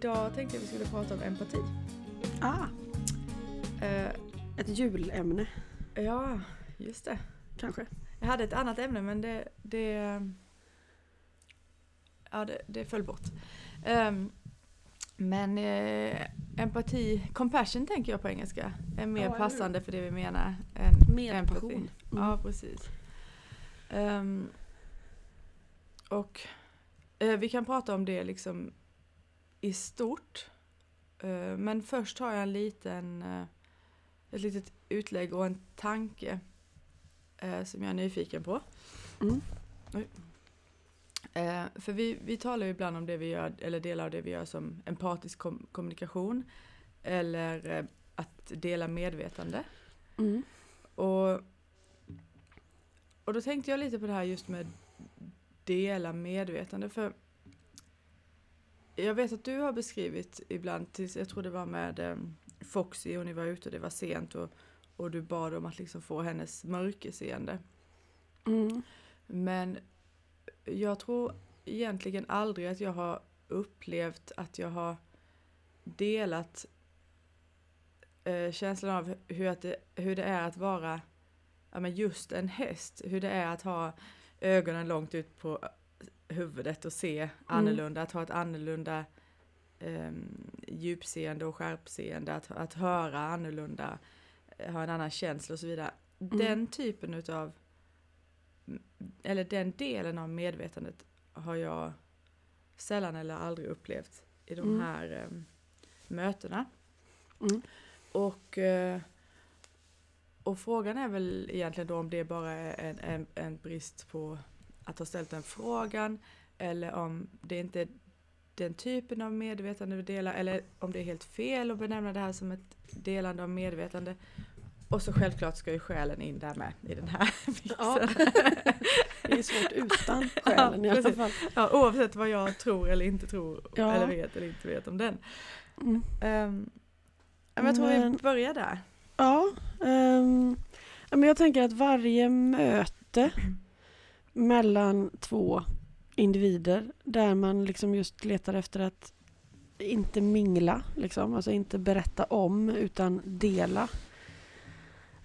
idag tänkte jag vi skulle prata om empati. Ah, Eh, ett julämne ja, just det. kanske. Jag hade ett annat ämne men det, det, ja, det, det föll bort. Ehm, men eh, empati, compassion tänker jag på engelska, är mer eller hur? passande för det vi menar än Med empati. passion. Mm. Ja, precis. Ehm, och eh, vi kan prata om det liksom i stort. Eh, men först har jag en liten, eh, ett litet utlägg och en tanke eh, som jag är nyfiken på. Mm. För vi, vi talar ju ibland om det vi gör, eller delar av det vi gör som empatisk kom- kommunikation. Eller att dela medvetande. Mm. Och, och då tänkte jag lite på det här just med dela medvetande. För jag vet att du har beskrivit ibland, tills, jag tror det var med eh, Foxy och ni var ute och det var sent och, och du bad om att liksom få hennes mörkerseende. Mm. Men jag tror egentligen aldrig att jag har upplevt att jag har delat eh, känslan av hur, att det, hur det är att vara ja, men just en häst. Hur det är att ha ögonen långt ut på huvudet och se annorlunda. Att ha ett annorlunda eh, djupseende och skärpseende. Att, att höra annorlunda. eh, Ha en annan känsla och så vidare. Den typen utav eller den delen av medvetandet har jag sällan eller aldrig upplevt i de Mm. här eh, mötena. Mm. Och, eh, och frågan är väl egentligen då om det bara är en, en, en brist på att ha ställt den frågan eller om det inte är den typen av medvetande vi delar eller om det är helt fel att benämna det här som ett delande av medvetande. Och så självklart ska ju själen in där med i den här mixen. Ja. Det är svårt utan själen i alla precis. fall. Ja, oavsett vad jag tror eller inte tror Ja. eller vet eller inte vet om den. Mm. Um, men jag tror vi Men- börjar där. Ja, ja, men jag tänker att varje möte mellan två individer där man liksom just letar efter att inte mingla, liksom, alltså inte berätta om utan dela.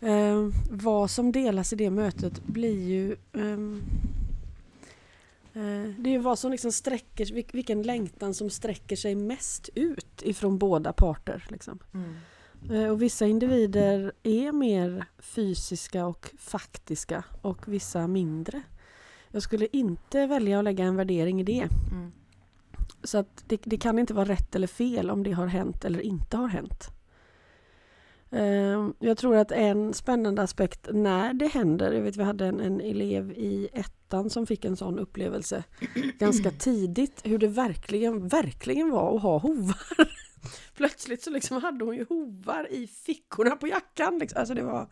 Ehm, vad som delas i det mötet blir ju ehm, eh, det är ju vad som liksom sträcker, vil- vilken längtan som sträcker sig mest ut ifrån båda parter. Liksom. Eh, Och vissa individer är mer fysiska och faktiska och vissa mindre. Jag skulle inte välja att lägga en värdering i det. Mm. Så att det, det kan inte vara rätt eller fel om det har hänt eller inte har hänt. Eh, Jag tror att en spännande aspekt när det händer, jag vet vi hade en, en elev i ettan som fick en sån upplevelse ganska tidigt, hur det verkligen, verkligen var att ha hovar. Plötsligt så liksom hade hon ju hovar i fickorna på jackan. Liksom. Alltså det var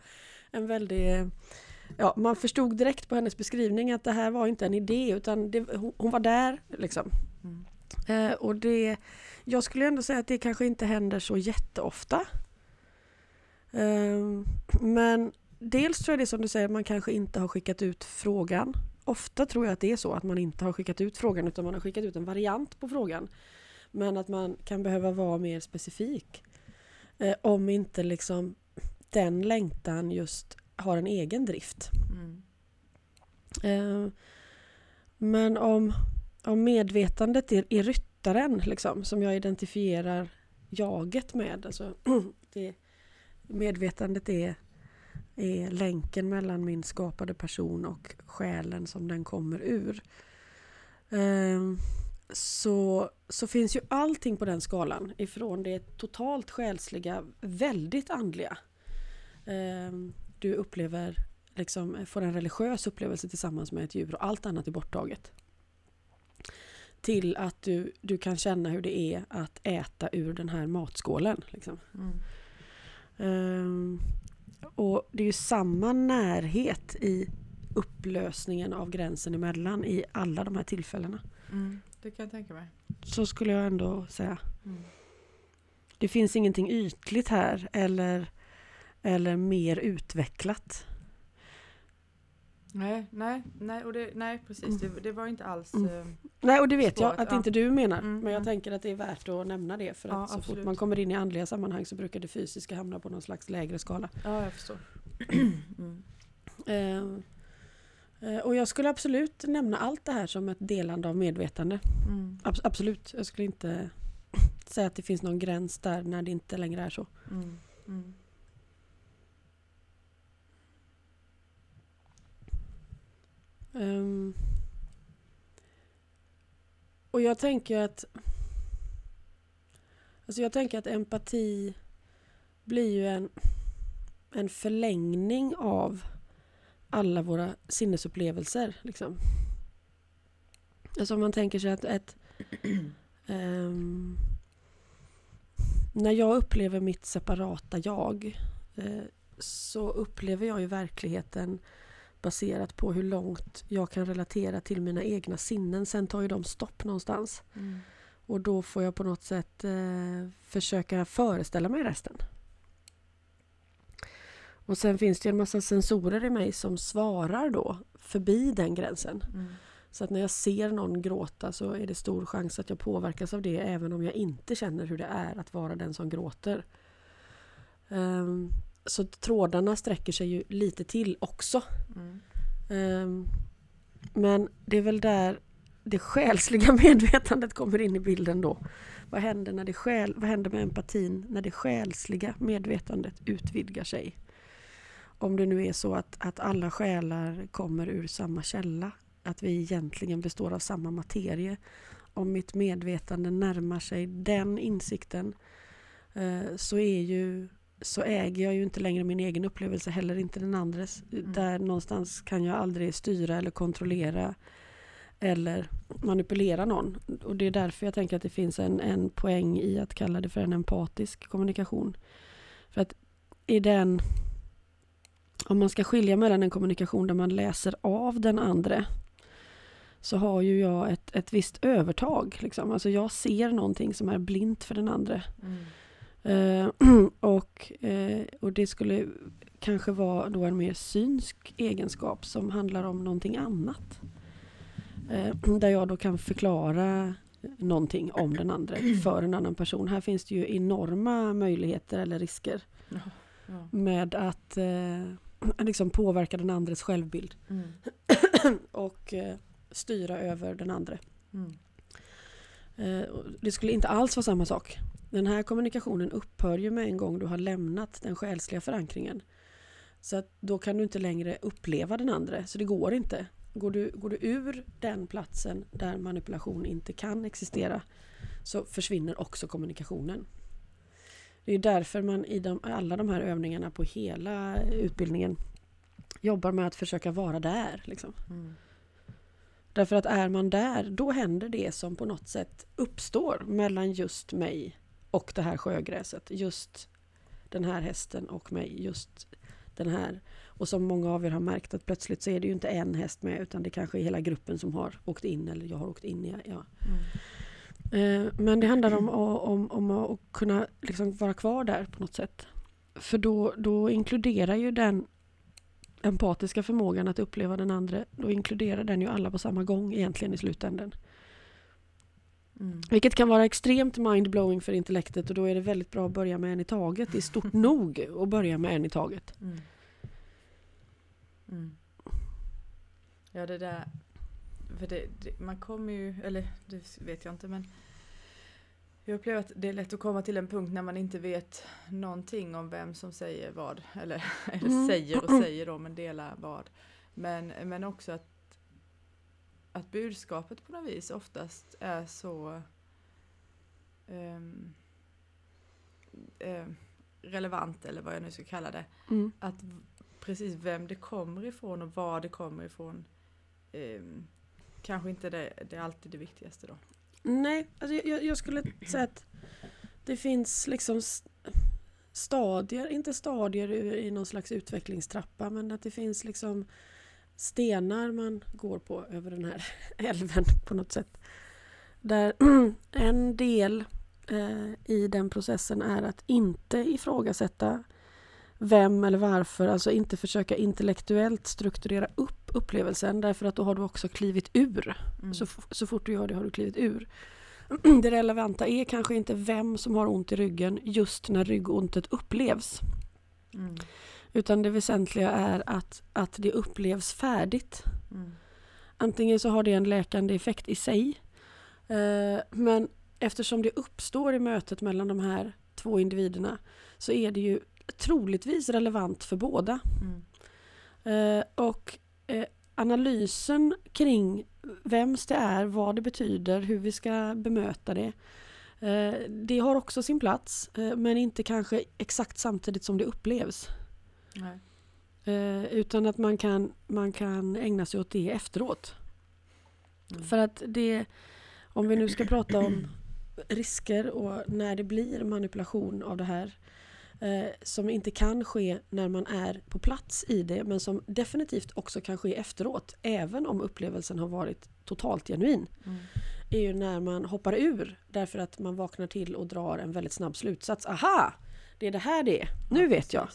en väldig... Ja, man förstod direkt på hennes beskrivning att det här var inte en idé utan det, hon, var där. Liksom. Mm. Eh, och det, jag skulle ändå säga att det kanske inte händer så jätteofta. Eh, men dels tror jag det är som du säger, man kanske inte har skickat ut frågan. Ofta tror jag att det är så att man inte har skickat ut frågan utan man har skickat ut en variant på frågan. Men att man kan behöva vara mer specifik. Eh, om inte liksom den längtan just har en egen drift. Mm. Eh, men om, om medvetandet är, är ryttaren liksom, som jag identifierar jaget med. Alltså, det, medvetandet är, är länken mellan min skapade person och själen som den kommer ur. Eh, så, så finns ju allting på den skalan ifrån det totalt själsliga, väldigt andliga. Eh, du upplever liksom får en religiös upplevelse tillsammans med ett djur och allt annat är borttaget. Till att du, du kan känna hur det är att äta ur den här matskålen. Liksom. Mm. Ehm, och det är ju samma närhet i upplösningen av gränsen emellan i alla de här tillfällena. Mm. Det kan jag tänka mig. Så skulle jag ändå säga. Mm. Det finns ingenting ytligt här eller, eller mer utvecklat. Nej, nej, nej, och det, nej precis. Det, det var inte alls... Mm. eh, Nej, och det vet Spåret, jag att ja. inte du menar. Mm, men jag mm. tänker att det är värt att nämna det. För att Ja, så fort absolut. man kommer in i andliga sammanhang så brukar det fysiska hamna på någon slags lägre skala. Ja, jag förstår. mm. Eh, eh, och jag skulle absolut nämna allt det här som ett delande av medvetande. Mm. Abs- absolut. Jag skulle inte säga att det finns någon gräns där när det inte längre är så. Um, och jag tänker att Alltså jag tänker att empati blir ju en, en förlängning av alla våra sinnesupplevelser. Liksom. Alltså om man tänker sig att ett... um, ehm, när jag upplever mitt separata jag eh, så upplever jag ju verkligheten baserat på hur långt jag kan relatera till mina egna sinnen. Sen tar ju de stopp någonstans. Mm. Och då får jag på något sätt eh, försöka föreställa mig resten. Och sen finns det en massa sensorer i mig som svarar då förbi den gränsen. Mm. Så att när jag ser någon gråta så är det stor chans att jag påverkas av det även om jag inte känner hur det är att vara den som gråter. Ehm, så trådarna sträcker sig ju lite till också. Mm. Ehm, men det är väl där det själsliga medvetandet kommer in i bilden då. Vad händer, när det själ, vad händer med empatin när det själsliga medvetandet utvidgar sig? Om det nu är så att, att alla själar kommer ur samma källa. Att vi egentligen består av samma materie. Om mitt medvetande närmar sig den insikten eh, så är ju så äger jag ju inte längre min egen upplevelse, heller inte den andres. Där någonstans kan jag aldrig styra eller kontrollera eller manipulera någon. Och det är därför jag tänker att det finns en, en poäng i att kalla det för en empatisk kommunikation. För att i den, om man ska skilja mellan en kommunikation där man läser av den andra så har ju jag ett, ett visst övertag. Liksom. Alltså jag ser någonting som är blint för den andra. Mm. Eh, och, eh, och det skulle kanske vara då en mer synsk egenskap som handlar om någonting annat. Eh, där jag då kan förklara någonting om den andra för en annan person. Här finns det ju enorma möjligheter eller risker Ja. Ja. med att eh, liksom påverka den andres självbild Mm. och eh, styra över den andra. Mm. Eh, Det skulle inte alls vara samma sak. Den här kommunikationen upphör ju med en gång du har lämnat den själsliga förankringen. Så att då kan du inte längre uppleva den andra, så det går inte. Går du, går du ur den platsen där manipulation inte kan existera så försvinner också kommunikationen. Det är därför man i de, alla de här övningarna på hela utbildningen jobbar med att försöka vara där. Liksom. Mm. Därför att är man där, då händer det som på något sätt uppstår mellan just mig och det här sjögräset. Just den här hästen och mig. Just den här. Och som många av er har märkt att plötsligt så är det ju inte en häst med utan det kanske är hela gruppen som har åkt in eller jag har åkt in i. Ja. Mm. Eh, Men det handlar om, om, om att kunna liksom vara kvar där på något sätt. För då, då inkluderar ju den empatiska förmågan att uppleva den andra, då inkluderar den ju alla på samma gång egentligen i slutändan. Mm. Vilket kan vara extremt mindblowing för intellektet och då är det väldigt bra att börja med en i taget. Det är stort nog att börja med en i taget. Mm. Mm. Ja det där, för det, det, man kommer ju, eller det vet jag inte men jag upplever att det är lätt att komma till en punkt när man inte vet någonting om vem som säger vad. Eller, eller Mm. säger och säger då men delar vad. Men, men också att, att budskapet på något vis oftast är så ehm, ehm, relevant eller vad jag nu ska kalla det Mm. att precis vem det kommer ifrån och var det kommer ifrån ehm, kanske inte det, det är alltid det viktigaste då. Nej, alltså jag, jag skulle säga att det finns liksom stadier, inte stadier i i någon slags utvecklingstrappa men att det finns liksom stenar man går på över den här älven på något sätt. Där en del eh, i den processen är att inte ifrågasätta vem eller varför, alltså inte försöka intellektuellt strukturera upp upplevelsen därför att då har du också klivit ur. Mm. Så, så fort du gör det har du klivit ur. Det relevanta är kanske inte vem som har ont i ryggen just när ryggontet upplevs. Mm. Utan det väsentliga är att, att det upplevs färdigt. Mm. Antingen så har det en läkande effekt i sig. Eh, men eftersom det uppstår i mötet mellan de här två individerna så är det ju troligtvis relevant för båda. Mm. Eh, och eh, analysen kring vems det är, vad det betyder, hur vi ska bemöta det. Eh, det har också sin plats eh, men inte kanske exakt samtidigt som det upplevs. Eh, utan att man kan, man kan ägna sig åt det efteråt. Mm. För att det, om vi nu ska prata om risker och när det blir manipulation av det här eh, som inte kan ske när man är på plats i det men som definitivt också kan ske efteråt även om upplevelsen har varit totalt genuin Mm. är ju när man hoppar ur därför att man vaknar till och drar en väldigt snabb slutsats. Aha! Det är det här det är. Nu vet jag.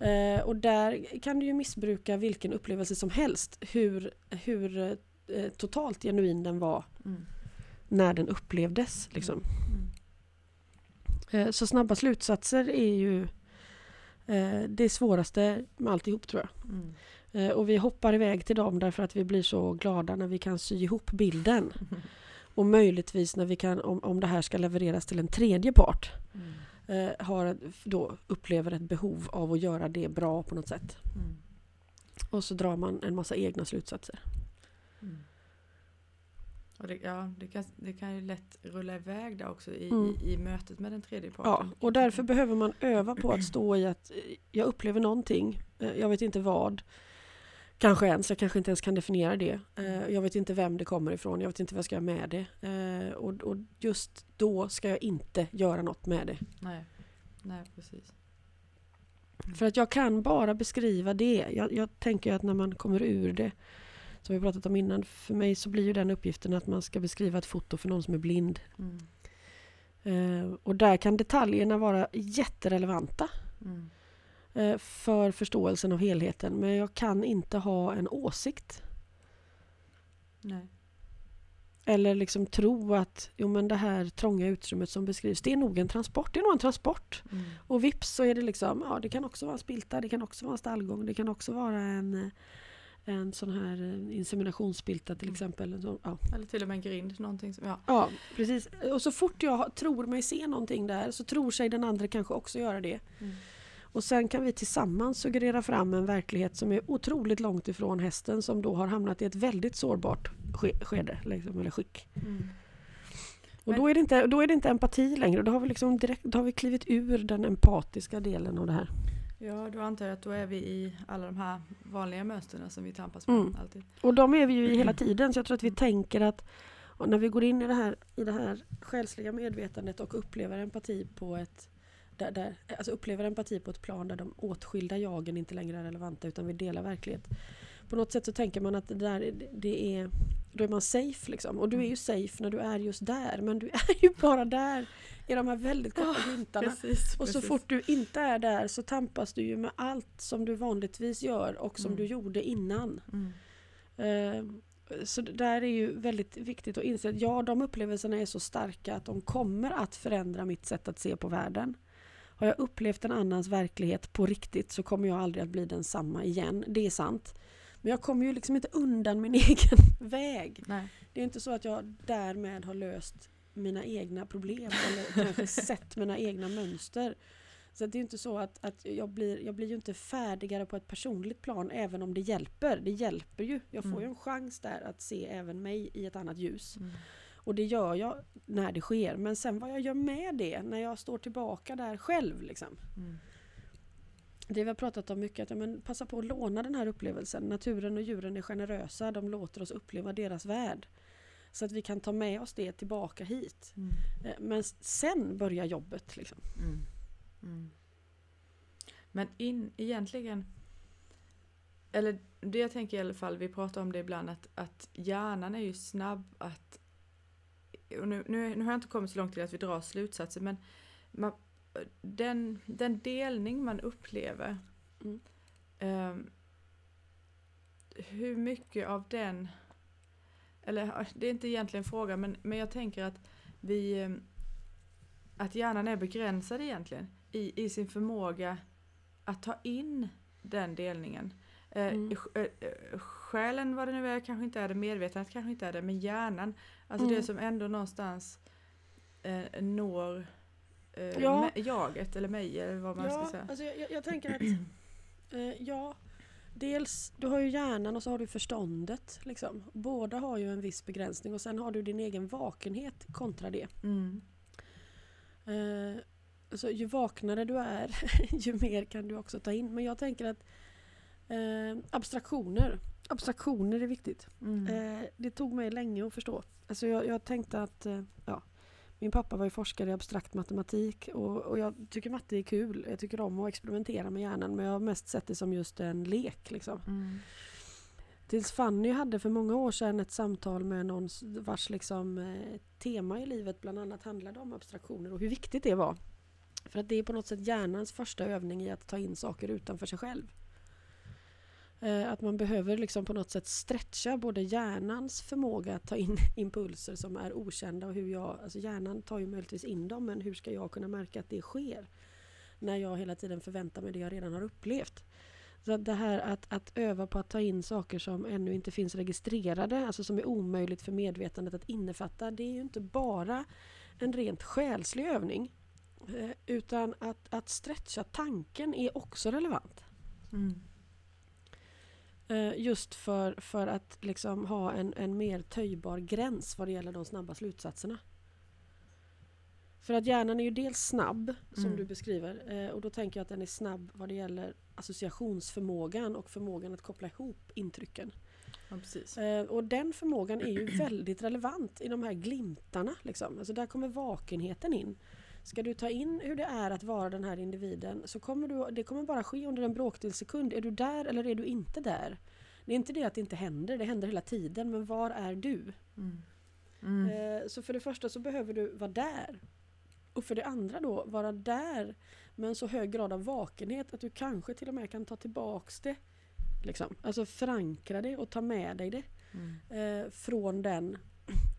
Mm. Eh, och där kan du ju missbruka vilken upplevelse som helst. Hur, hur eh, totalt genuin den var Mm. när den upplevdes. Liksom. Mm. Eh, så snabba slutsatser är ju eh, det svåraste med alltihop tror jag. Mm. Eh, och vi hoppar iväg till dem därför att vi blir så glada när vi kan sy ihop bilden. Och möjligtvis när vi kan, om, om det här ska levereras till en tredje part, Mm. Eh, har, då upplever ett behov av att göra det bra på något sätt. Mm. Och så drar man en massa egna slutsatser. Mm. Det, ja, det, kan, det kan ju lätt rulla iväg där också i, Mm. i, i mötet med den tredje Ja, parten. och därför behöver man öva på att stå i att eh, jag upplever någonting, eh, jag vet inte vad. Kanske ens, jag kanske inte ens kan definiera det. Eh, Jag vet inte vem det kommer ifrån, jag vet inte vad jag ska göra med det. Eh, Och, och just då ska jag inte göra något med det. Nej. Nej, precis. För att jag kan bara beskriva det. Jag, jag tänker att när man kommer ur det, som vi pratat om innan, för mig så blir ju den uppgiften att man ska beskriva ett foto för någon som är blind. Mm. Eh, Och där kan detaljerna vara jätterelevanta. Mm. Eh, för förståelsen av helheten. Men jag kan inte ha en åsikt. Nej. Eller liksom tro att jo, men det här trånga utrymmet som beskrivs, det är nog en transport. Det är nog en transport. Mm. Och vips så är det liksom, ja det kan också vara en spilta, det kan också vara en stallgång, det kan också vara en, en sån här eh, inseminationsspilta till Mm. exempel. Sån, ja. Eller till och med en grind. Någonting som, ja. ja, precis. Och så fort jag tror mig se någonting där så tror sig den andra kanske också göra det. Mm. Och sen kan vi tillsammans suggerera fram en verklighet som är otroligt långt ifrån hästen som då har hamnat i ett väldigt sårbart ske- skede, liksom, eller skick. Mm. Och då är, det inte, då är det inte empati längre, då har, vi liksom direkt, då har vi klivit ur den empatiska delen av det här. Ja, då antar jag att då är vi i alla de här vanliga mönstren som vi tampas med Mm. alltid. Och de är vi ju i hela tiden, så jag tror att vi tänker att när vi går in i det här, i det här själsliga medvetandet och upplever empati på ett där, där, alltså upplever empati på ett plan där de åtskilda jagen inte längre är relevanta utan vi delar verklighet. På något sätt så tänker man att det där är- det är då är man safe liksom. Och du är ju safe när du är just där men du är ju bara där i de här väldigt korta glimtarna. Precis, Och så precis. fort du inte är där så tampas du ju med allt som du vanligtvis gör och som Mm. du gjorde innan. Mm. Eh, Så det där är ju väldigt viktigt att inse att ja, de upplevelserna är så starka att de kommer att förändra mitt sätt att se på världen. Har jag upplevt en annans verklighet på riktigt så kommer jag aldrig att bli densamma igen. Det är sant. Men jag kommer ju liksom inte undan min egen väg. Nej. Det är inte så att jag därmed har löst mina egna problem eller kanske sett mina egna mönster. Så det är inte så att, att jag, blir, jag blir ju inte färdigare på ett personligt plan även om det hjälper. Det hjälper ju. Jag får Mm. ju en chans där att se även mig i ett annat ljus. Mm. Och det gör jag när det sker. Men sen vad jag gör med det när jag står tillbaka där själv. Liksom. Mm. Det vi har pratat om mycket, att men passa på att låna den här upplevelsen. Naturen och djuren är generösa, de låter oss uppleva deras värld. Så att vi kan ta med oss det tillbaka hit. Mm. Eh, Men sen börjar jobbet. Liksom. Mm. Mm. Men in, egentligen, eller det jag tänker i alla fall, vi pratar om det ibland, att, att hjärnan är ju snabb att, och nu, nu, nu har jag inte kommit så långt till att vi drar slutsatser, men man, den, den delning man upplever. Mm. ehm, hur mycket av den, eller det är inte egentligen en fråga men, men jag tänker att vi, ehm, att hjärnan är begränsad egentligen i, i sin förmåga att ta in den delningen. Eh, Mm. eh, eh, Själen vad det nu är kanske inte är det, medvetandet kanske inte är det, men hjärnan, alltså Mm. det som ändå någonstans eh, når eh, Ja. jaget eller mig eller vad man ska Ja, säga. alltså jag, jag, tänker att eh, ja, dels du har ju hjärnan och så har du förståndet. Liksom. Båda har ju en viss begränsning och sen har du din egen vakenhet kontra det. Mm. Eh, alltså, ju vaknare du är, ju mer kan du också ta in. Men jag tänker att eh, abstraktioner, abstraktioner är viktigt. Mm. Eh, det tog mig länge att förstå. Alltså jag, jag tänkte att eh, ja, min pappa var ju forskare i abstrakt matematik och, och jag tycker matte är kul. Jag tycker om att experimentera med hjärnan men jag har mest sett det som just en lek. Liksom. Mm. Tills Fanny hade för många år sedan ett samtal med någon vars liksom, eh, tema i livet bland annat handlade om abstraktioner och hur viktigt det var. För att det är på något sätt hjärnans första övning i att ta in saker utanför sig själv. Eh, att man behöver liksom på något sätt stretcha både hjärnans förmåga att ta in impulser som är okända och hur jag, alltså hjärnan tar ju möjligtvis in dem men hur ska jag kunna märka att det sker? När jag hela tiden förväntar mig det jag redan har upplevt. Så det här att, att öva på att ta in saker som ännu inte finns registrerade, alltså som är omöjligt för medvetandet att innefatta, det är ju inte bara en rent själslig övning. Eh, utan att, att stretcha tanken är också relevant. Mm. Eh, Just för, för att liksom ha en, en mer töjbar gräns vad det gäller de snabba slutsatserna. För att hjärnan är ju dels snabb, som Mm. du beskriver, eh, och då tänker jag att den är snabb vad det gäller associationsförmågan och förmågan att koppla ihop intrycken. Ja, precis. Eh, och den förmågan är ju väldigt relevant i de här glimtarna. Liksom. Alltså där kommer vakenheten in. Ska du ta in hur det är att vara den här individen så kommer du, det kommer bara ske under en bråkdel sekund. Är du där eller är du inte där? Det är inte det att det inte händer, det händer hela tiden. Men var är du? Mm. Mm. Eh, så för det första så behöver du vara där. Och för det andra då vara där med en så hög grad av vakenhet att du kanske till och med kan ta tillbaks det. Liksom. Alltså förankra det och ta med dig det Mm. eh, från den,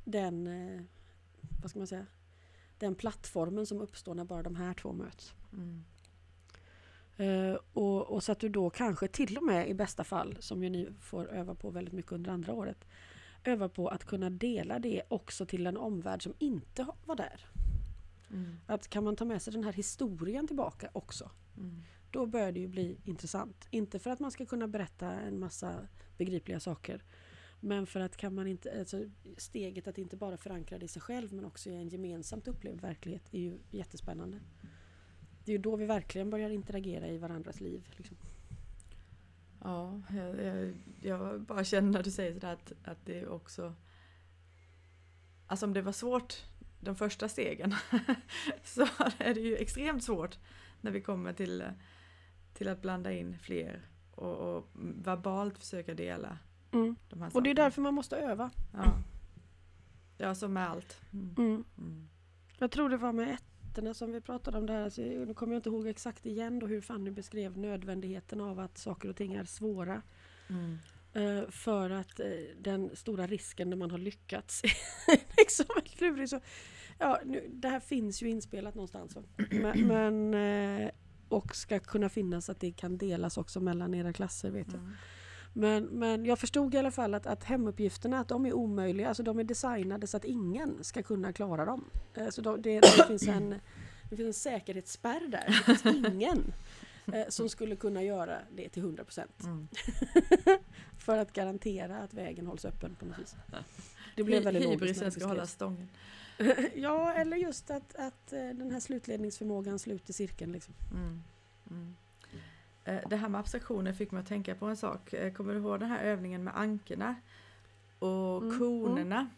den eh, vad ska man säga, den plattformen som uppstår när bara de här två möts. Mm. Eh, och, och så att du då kanske till och med i bästa fall, som ju ni får öva på väldigt mycket under andra året, öva på att kunna dela det också till en omvärld som inte var där. Mm. Att kan man ta med sig den här historien tillbaka också, Mm. då börjar det ju bli intressant. Inte för att man ska kunna berätta en massa begripliga saker. Men för att kan man inte, alltså steget att inte bara förankra det i sig själv men också i en gemensamt upplevd verklighet är ju jättespännande. Det är ju då vi verkligen börjar interagera i varandras liv. Liksom. Ja, jag, jag, jag bara känner när du säger sådär att, att det också... Alltså om det var svårt de första stegen så är det ju extremt svårt när vi kommer till, till att blanda in fler och, och verbalt försöka dela de här Och det är därför man måste öva. Ja, ja som med allt. Mm. Mm. Mm. Jag tror det var med ettorna som vi pratade om det här. Alltså, nu kommer jag inte ihåg exakt igen då hur Fanny beskrev nödvändigheten av att saker och ting är svåra. Mm. Eh, för att eh, den stora risken när man har lyckats liksom. Så, ja, nu, det här finns ju inspelat någonstans. Men, men, eh, och ska kunna finnas att det kan delas också mellan era klasser vet jag. Men, men jag förstod i alla fall att, att hemuppgifterna att de är omöjliga. Alltså de är designade så att ingen ska kunna klara dem. Eh, Så de, det, det, finns en, det finns en säkerhetsspärr där. Det finns ingen eh, som skulle kunna göra det till 100%. Mm. För att garantera att vägen hålls öppen på något vis. Det blev väldigt logiskt Hybrisen ska hålla stången. Ja, eller just att, att eh, den här slutledningsförmågan sluter cirkeln. Liksom. Mm. Mm. Eh, Det här med abstraktioner fick mig att tänka på en sak. Eh, Kommer du ihåg den här övningen med ankorna och Mm, konerna?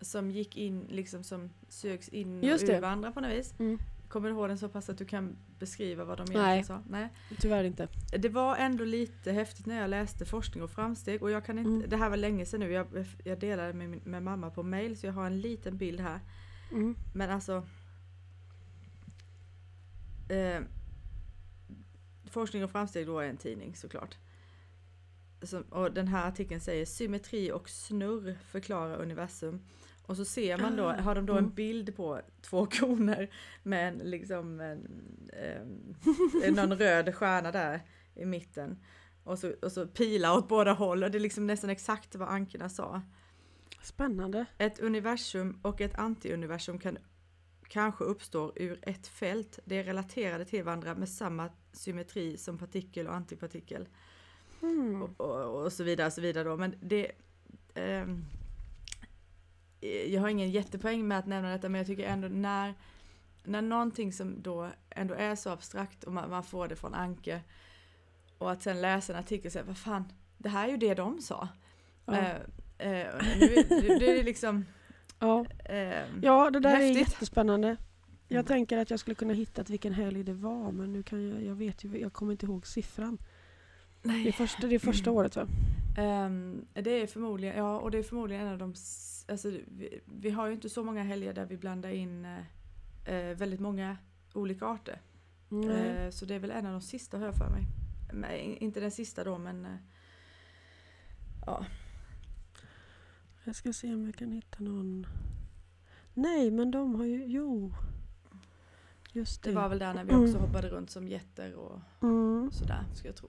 Som gick in, liksom som sögs in och Just det. ur varandra på något vis. Mm. Kommer du ihåg den så pass att du kan beskriva vad de Nej. egentligen sa? Nej. Tyvärr inte. Det var ändå lite häftigt när jag läste forskning och framsteg och jag kan inte, Mm. det här var länge sedan nu, jag, jag delade med, med mamma på mail så jag har en liten bild här. Mm. Men alltså eh, Forskning och framsteg då är en tidning såklart. Som, och den här artikeln säger symmetri och snurr förklarar universum. Och så ser man då, Ah, har de då en mm. bild på två koner med en, liksom en, eh, någon röd stjärna där i mitten. Och så, och så pilar åt båda håll och det är liksom nästan exakt vad ankorna sa. Spännande. Ett universum och ett antiuniversum kan kanske uppstå ur ett fält. De är relaterade till varandra med samma symmetri som partikel och antipartikel. Mm. Och, och, och så vidare, och så vidare då. Men det... ehm, jag har ingen jättepoäng med att nämna detta men jag tycker ändå när, när någonting som då ändå är så abstrakt och man, man får det från Anke och att sen läsa en artikel och säga vad fan, det här är ju det de sa. Ja. Eh, eh, nu, är- det är liksom... Ja. Eh, ja, det där är Häftigt. jättespännande. Jag Mm. tänker att jag skulle kunna hitta vilken helg det var men nu kan jag, jag vet ju, jag kommer inte ihåg siffran. Det är nej. första, det är första året va? Ehm, det är förmodligen, ja och det är förmodligen en av de, alltså vi, vi har ju inte så många helger där vi blandar in eh, väldigt många olika arter. Nej. Eh, så det är väl en av de sista har jag för mig. Men, in- inte den sista då men eh, ja. Jag ska se om jag kan hitta någon. Nej, men de har ju... Jo. Just det. Det var väl där när vi Mm. också hoppade runt som jätter och Mm. sådär ska jag tro.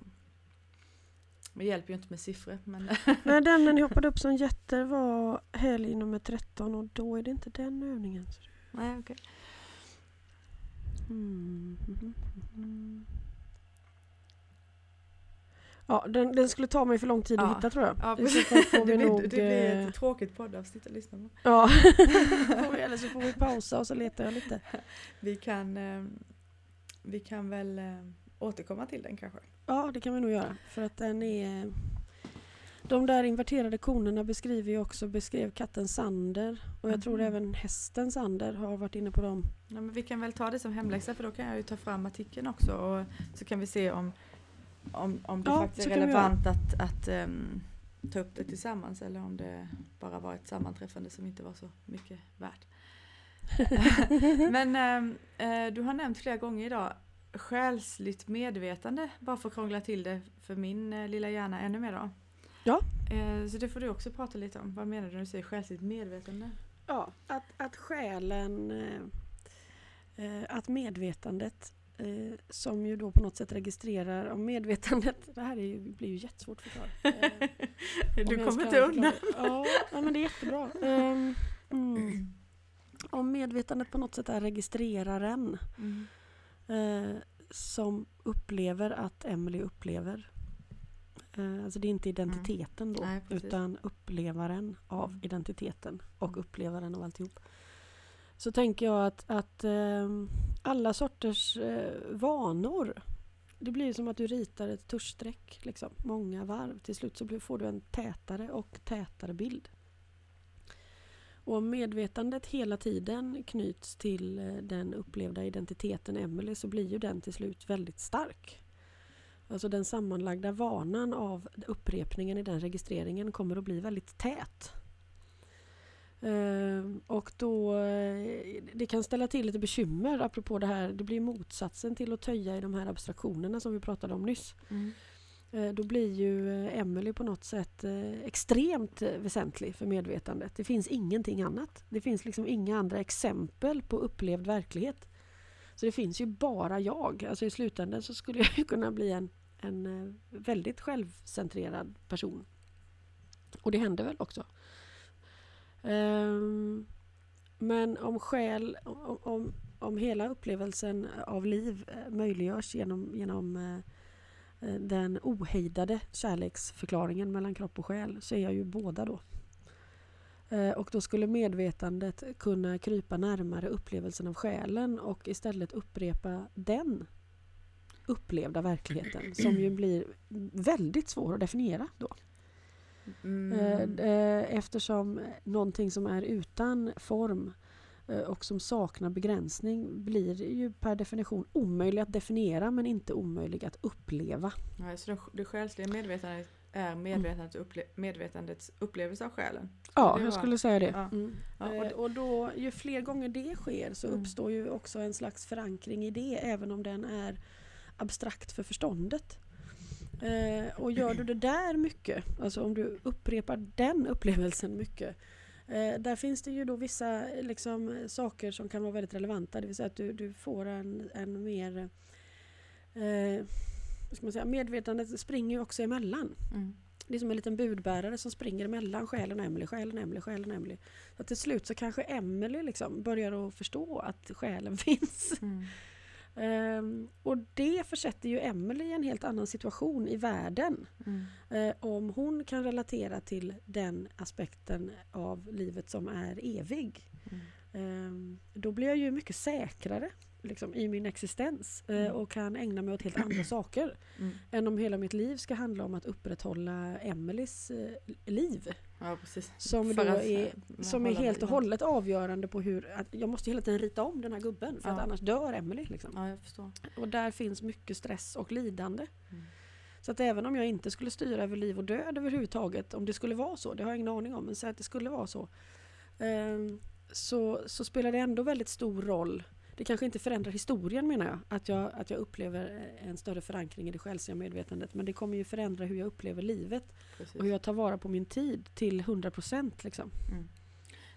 Det hjälper ju inte med siffror men Nej, den när ni hoppade upp som jätter var helg nummer 13 och då är det inte den övningen. Nej okej. Mm. Ja, den, den skulle ta mig för lång tid att Ja. hitta tror jag. Ja, det, vi blir, nog... det blir eh, ett tråkigt poddavsnitt att lyssna på. Ja, får vi, eller så får vi pausa och så letar jag lite. Vi kan, eh, vi kan väl eh, återkomma till den kanske. Ja, det kan vi nog göra. För att den är... De där inverterade konerna beskriver ju också, beskrev katten Sander. Och jag tror Mhm. även hästen Sander har varit inne på dem. Ja, men vi kan väl ta det som hemläxa för då kan jag ju ta fram artikeln också och så kan vi se om, om, om det Ja, faktiskt är relevant att, att ehm, ta upp det tillsammans eller om det bara var ett sammanträffande som inte var så mycket värt. Men eh, du har nämnt flera gånger idag själsligt medvetande, bara för att krångla till det för min eh, lilla hjärna ännu mer då. Ja. Eh, så det får du också prata lite om. Vad menar du när du säger själsligt medvetande? Ja, att, att själen, eh, att medvetandet eh, som ju då på något sätt registrerar om medvetandet, det här är ju, blir ju jättesvårt att förklara. Eh, du kommer inte undan. Ja, ja, men det är jättebra. Ehm, mm. Om medvetandet på något sätt är registreraren Mm. eh, som upplever att Emily upplever. Eh, alltså det är inte identiteten då, Mm. Nej, precis. utan upplevaren av Mm. identiteten och Mm. upplevaren av alltihop. Så tänker jag att, att eh, alla sorters eh, vanor det blir som att du ritar ett tuschstreck, liksom, många varv. Till slut så får du en tätare och tätare bild. Och om medvetandet hela tiden knyts till eh, den upplevda identiteten Emily så blir ju den till slut väldigt stark. Alltså den sammanlagda vanan av upprepningen i den registreringen kommer att bli väldigt tät. Ehm, och då, eh, det kan ställa till lite bekymmer apropå det här, det blir motsatsen till att töja i de här abstraktionerna som vi pratade om nyss. Mm. Eh, Då blir ju eh, Emily på något sätt extremt väsentlig för medvetandet. Det finns ingenting annat. Det finns liksom inga andra exempel på upplevd verklighet. Så det finns ju bara jag. Alltså i slutändan så skulle jag ju kunna bli en, en väldigt självcentrerad person. Och det händer väl också. Ehm, men om själ, om, om, om hela upplevelsen av liv eh, möjliggörs genom, genom eh, eh, den ohejdade kärleksförklaringen mellan kropp och själ så är jag ju båda då. Och då skulle medvetandet kunna krypa närmare upplevelsen av själen och istället upprepa den upplevda verkligheten som ju blir väldigt svår att definiera då. Mm. Eftersom någonting som är utan form eh, och som saknar begränsning blir ju per definition omöjlig att definiera men inte omöjlig att uppleva. Ja, så det, det själsliga medvetandet är medvetandets, upple medvetandets upplevelse av själen. Ja, jag skulle säga det. Ja. Mm. Ja, och och då, ju fler gånger det sker så Mm. uppstår ju också en slags förankring i det även om den är abstrakt för förståndet. Eh, och gör du det där mycket, alltså om du upprepar den upplevelsen mycket eh, där finns det ju då vissa liksom, saker som kan vara väldigt relevanta. Det vill säga att du, du får en, en mer eh, ska man säga, medvetandet springer ju också emellan. Mm. Det är som en liten budbärare som springer emellan själen och Emily, själen och Emily, själen och Emily. Så till slut så kanske Emily liksom börjar att förstå att själen finns. Mm. Ehm, och det försätter ju Emily i en helt annan situation i världen. Mm. Eh, om hon kan relatera till den aspekten av livet som är evig. Mm. Ehm, då blir jag ju mycket säkrare liksom, i min existens eh, Mm. och kan ägna mig åt helt andra saker Mm. än om hela mitt liv ska handla om att upprätthålla Emelies eh, liv. Ja. Som, För då att, är, som är helt och hållet avgörande på hur... Att jag måste hela tiden rita om den här gubben för att Ja. annars dör Emily. Liksom. Ja, jag förstår. Och där finns mycket stress och lidande. Mm. Så att även om jag inte skulle styra över liv och död överhuvudtaget, om det skulle vara så, det har jag ingen aning om, men säg att det skulle vara så, ehm, så, så spelar det ändå väldigt stor roll. Det kanske inte förändrar historien menar jag, att jag, att jag upplever en större förankring i det själsliga medvetandet, men det kommer ju förändra hur jag upplever livet Precis. och hur jag tar vara på min tid till 100% liksom. Mm.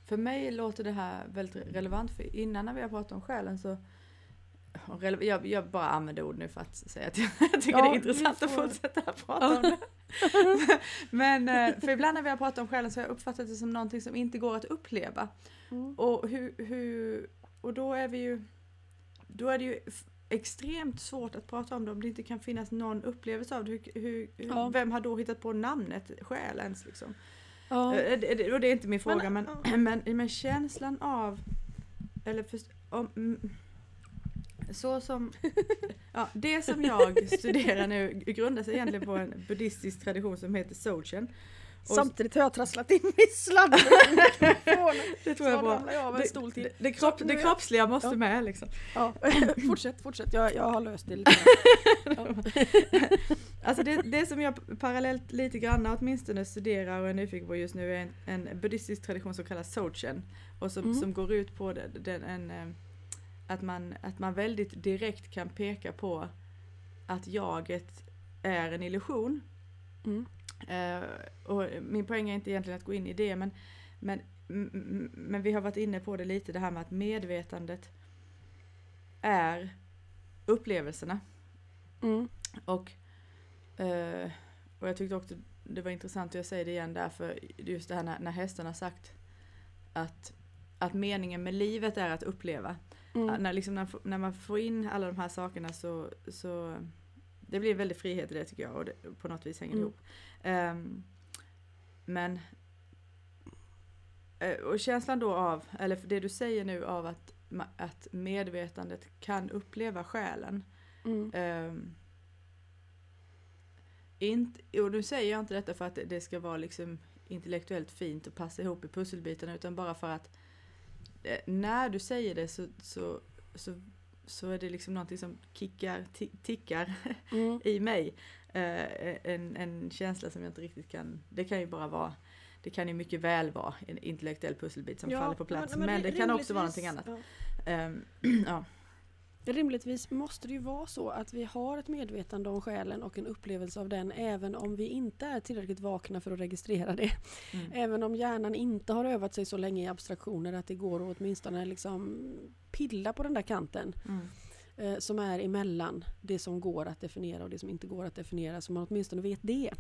För mig låter det här väldigt relevant, för innan när vi har pratat om själen så jag, jag bara använder ord nu för att säga att jag tycker Ja, det är intressant att får- fortsätta prata om det. Men eh, för ibland när vi har pratat om själen så har jag uppfattat det som någonting som inte går att uppleva. Mm. Och, hur, hur, och då är vi ju då är det ju extremt svårt att prata om det om det inte kan finnas någon upplevelse av det. Hur, hur, Ja. Vem har då hittat på namnet själ ens liksom? Ja. Eh, det- det- Och det är inte min fråga men, Men, men, men, känslan av, eller för, om, mm, så som, ja, det som jag studerar nu grundar sig egentligen på en buddhistisk tradition som heter Dzogchen. Samtidigt har jag trasslat in min sladd i mikrofonen. Det tror jag av en stol Det, till. det, det, kropp, det är- kroppsliga måste Ja. med liksom. Ja. fortsätt, fortsätt. Jag, jag har löst det lite. Alltså det, det som jag parallellt lite grann åtminstone studerar och är nyfiken på just nu är en, en buddhistisk tradition som kallas Dzogchen. Och som, Mm. som går ut på det, den, en, eh, att, man, att man väldigt direkt kan peka på att jaget är en illusion. Mm. Eh, och min poäng är inte egentligen att gå in i det men, men, men vi har varit inne på det lite det här med att medvetandet är upplevelserna. Mm. Och, eh, och jag tyckte också det var intressant och jag säger det igen därför just det här när, när hästen har sagt att, att meningen med livet är att uppleva. Mm. När, liksom, när, när man får in alla de här sakerna så, så det blir en väldig frihet i det tycker jag och det, på något vis hänger det Mm. ihop. Ehm, men eh, och känslan då av, eller det du säger nu av att, att medvetandet kan uppleva själen. Mm. Um, inte, och nu säger jag inte detta för att det- det ska vara liksom intellektuellt fint och passa ihop i pusselbitarna utan bara för att eh, när du säger det så, så, så, så är det liksom någonting som kickar, ti- tickar Mm. i mig. Eh, en, en känsla som jag inte riktigt kan, det kan ju bara vara det kan ju mycket väl vara en intellektuell pusselbit som Ja, faller på plats men, men det kan också vara någonting annat. ja. Ehm, ja. Rimligtvis måste det ju vara så att vi har ett medvetande om själen och en upplevelse av den även om vi inte är tillräckligt vakna för att registrera det. Mm. Även om hjärnan inte har övat sig så länge i abstraktioner att det går att åtminstone liksom pilla på den där kanten Mm. eh, som är emellan det som går att definiera och det som inte går att definiera så man åtminstone vet det.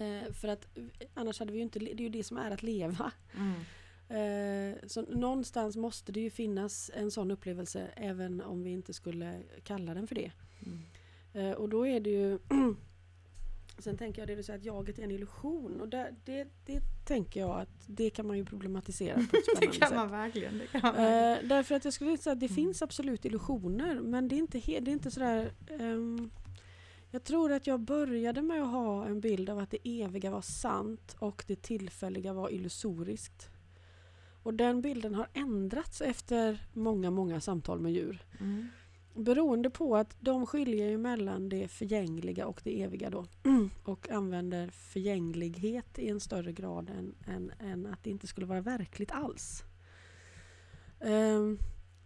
Eh, för att annars hade vi ju inte, det är ju det som är att leva. Mm. Eh, så någonstans måste det ju finnas en sån upplevelse även om vi inte skulle kalla den för det. Mm. Eh, och då är det ju Sen tänker jag det du säger att jaget är en illusion och där, det, det tänker jag att det kan man ju problematisera på ett Det spännande kan sätt. man verkligen. Det kan man verkligen. Eh, därför att jag skulle säga att det Mm. finns absolut illusioner men det är inte, det är inte sådär ehm, Jag tror att jag började med att ha en bild av att det eviga var sant och det tillfälliga var illusoriskt. Och den bilden har ändrats efter många, många samtal med djur. Mm. beroende på att de skiljer ju mellan det förgängliga och det eviga då. Och använder förgänglighet i en större grad än, än, än att det inte skulle vara verkligt alls. Um,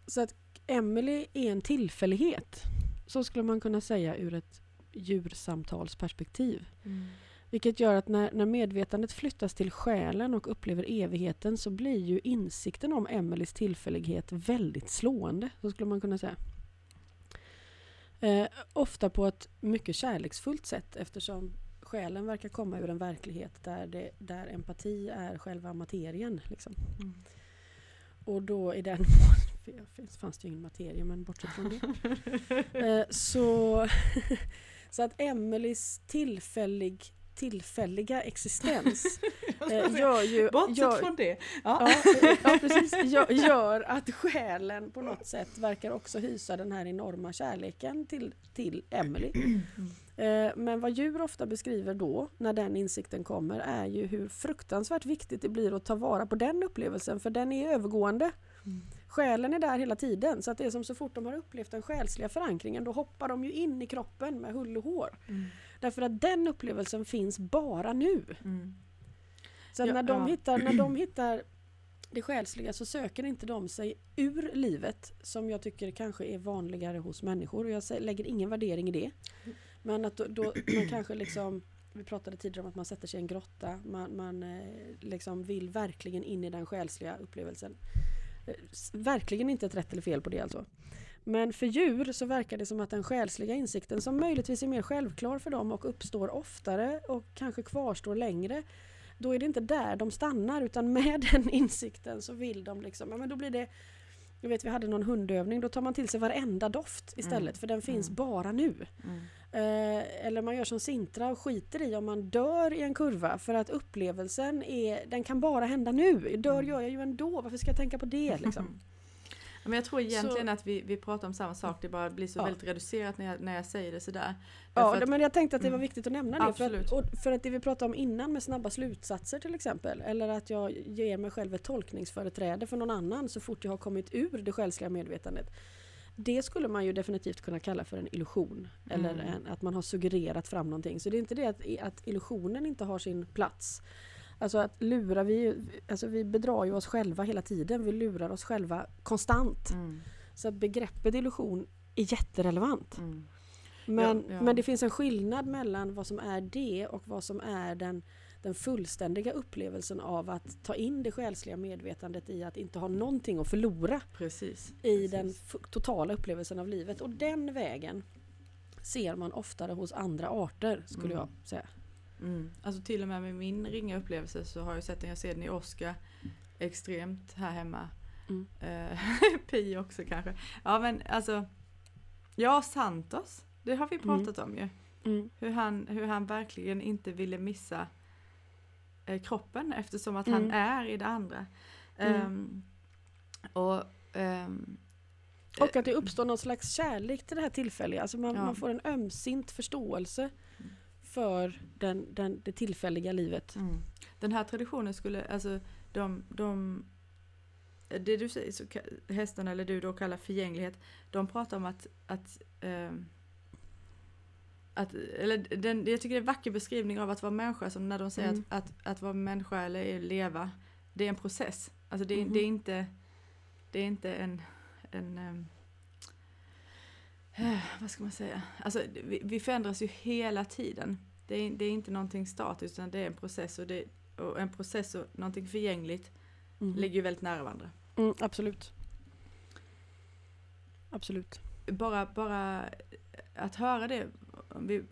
så att Emily är en tillfällighet. Så skulle man kunna säga ur ett djursamtalsperspektiv. Mm. Vilket gör att när, när medvetandet flyttas till själen och upplever evigheten så blir ju insikten om Emelies tillfällighet väldigt slående. Så skulle man kunna säga. Eh, ofta på ett mycket kärleksfullt sätt eftersom själen verkar komma ur en verklighet där, det, där empati är själva materien. Liksom. Mm. Och då i den fanns det ju ingen materia men bortsett från det. eh, så, så att Emelies tillfällig tillfälliga existens eh, gör ju... Bortsett gör, från det. Ja. Ja, ja, precis. Gör, gör, att själen på något sätt verkar också hysa den här enorma kärleken till, till Emily. Eh, men vad djur ofta beskriver då, när den insikten kommer, är ju hur fruktansvärt viktigt det blir att ta vara på den upplevelsen, för den är övergående. Mm. Själen är där hela tiden, så att det är som så fort de har upplevt den själsliga förankringen, då hoppar de ju in i kroppen med hull och hår. Mm. Därför att den upplevelsen finns bara nu. Mm. Så ja, när, de ja. hittar, när de hittar det själsliga så söker inte de sig ur livet som jag tycker kanske är vanligare hos människor. Och jag lägger ingen värdering i det. Men att då, då man kanske liksom vi pratade tidigare om att man sätter sig i en grotta. Man, man eh, liksom vill verkligen in i den själsliga upplevelsen. Eh, verkligen inte ett rätt eller fel på det alltså. Men för djur så verkar det som att den själsliga insikten som möjligtvis är mer självklar för dem och uppstår oftare och kanske kvarstår längre. Då är det inte där de stannar utan med den insikten så vill de liksom, ja men då blir det jag vet vi hade någon hundövning, då tar man till sig varenda doft istället mm. för den finns mm. bara nu. Mm. Eh, eller man gör som Sintra och skiter i om man dör i en kurva för att upplevelsen är, den kan bara hända nu. Dör mm. gör jag ju ändå, varför ska jag tänka på det liksom? Men jag tror egentligen så, att vi, vi pratar om samma sak, det bara blir så ja. väldigt reducerat när jag, när jag säger det sådär. Ja, att, men jag tänkte att det var mm. viktigt att nämna det. För att, och för att det vi pratade om innan med snabba slutsatser till exempel, eller att jag ger mig själv ett tolkningsföreträde för någon annan så fort jag har kommit ur det själsliga medvetandet. Det skulle man ju definitivt kunna kalla för en illusion. Eller mm. en, att man har suggererat fram någonting. Så det är inte det att, att illusionen inte har sin plats. Alltså att lura, vi, alltså vi bedrar ju oss själva hela tiden. Vi lurar oss själva konstant. Mm. Så begreppet illusion är jätterelevant. Mm. Men, ja, ja. men det finns en skillnad mellan vad som är det och vad som är den, den fullständiga upplevelsen av att ta in det själsliga medvetandet i att inte ha någonting att förlora. Precis, I precis. den totala upplevelsen av livet. Och den vägen ser man oftare hos andra arter skulle mm. jag säga. Mm. Alltså till och med med min ringa upplevelse så har jag sett den, jag ser den i Oscar extremt här hemma. Mm. Uh, Pi också kanske. Ja men alltså, ja Santos, det har vi mm. pratat mm. om ju. Mm. Hur, han, hur han verkligen inte ville missa eh, kroppen eftersom att han mm. är i det andra. Um, och um, och att det uppstår någon slags kärlek till det här tillfälliga. Alltså man, ja. man får en ömsint förståelse för den, den, det tillfälliga livet. Mm. Den här traditionen skulle, alltså de, de det du säger, så, hästarna eller du då kallar förgänglighet, de pratar om att, att, eh, att eller den, jag tycker det är en vacker beskrivning av att vara människa, som när de säger mm. att, att, att vara människa eller leva, det är en process. Alltså det, mm. det är inte, det är inte en, en um, vad ska man säga? Alltså, vi, vi förändras ju hela tiden. Det är, det är inte någonting statiskt utan det är en process och, det, och en process och någonting förgängligt mm. ligger ju väldigt nära varandra. Mm, absolut. Absolut. Bara, bara att höra det,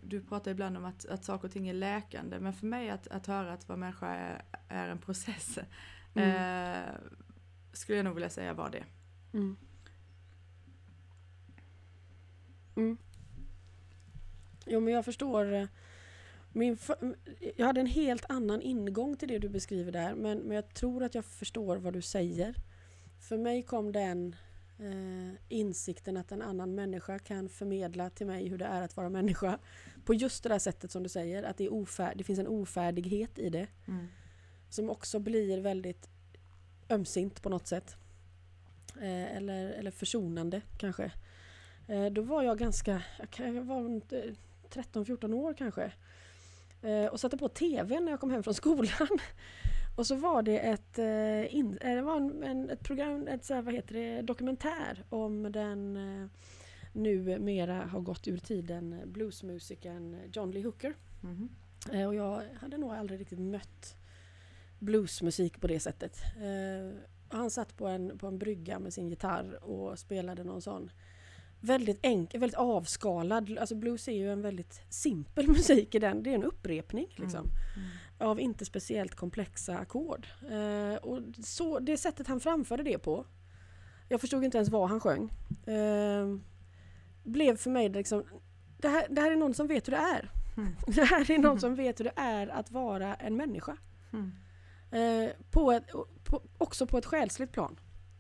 du pratar ibland om att, att saker och ting är läkande, men för mig att, att höra att vara människa är, är en process, mm. eh, skulle jag nog vilja säga var det. Mm. Mm. Jo men jag förstår. Min jag hade en helt annan ingång till det du beskriver där men, men jag tror att jag förstår vad du säger. För mig kom den eh, insikten att en annan människa kan förmedla till mig hur det är att vara människa på just det där sättet som du säger. Att det, är det finns en ofärdighet i det. Mm. Som också blir väldigt ömsint på något sätt. Eh, eller, eller försonande kanske. Eh, då var jag ganska, jag var runt, eh, 13-14 år kanske. Eh, och satte på TVn när jag kom hem från skolan. Och så var det ett, eh, in, eh, det var en, ett program, ett så här, vad heter det, dokumentär om den eh, numera har gått ur tiden bluesmusikern John Lee Hooker. Mhm. Eh, och jag hade nog aldrig riktigt mött bluesmusik på det sättet. Han satt på en, på en brygga med sin gitarr och spelade någon sån väldigt enkel, väldigt avskalad. Alltså blues är ju en väldigt simpel musik i den. Det är en upprepning liksom. Mm. Av inte speciellt komplexa ackord. Eh, och så, det sättet han framförde det på. Jag förstod inte ens vad han sjöng. Eh, blev för mig liksom det här, det här är någon som vet hur det är. Mm. Det här är någon som vet hur det är att vara en människa. Mm. Eh, på ett, på, också på ett själsligt plan.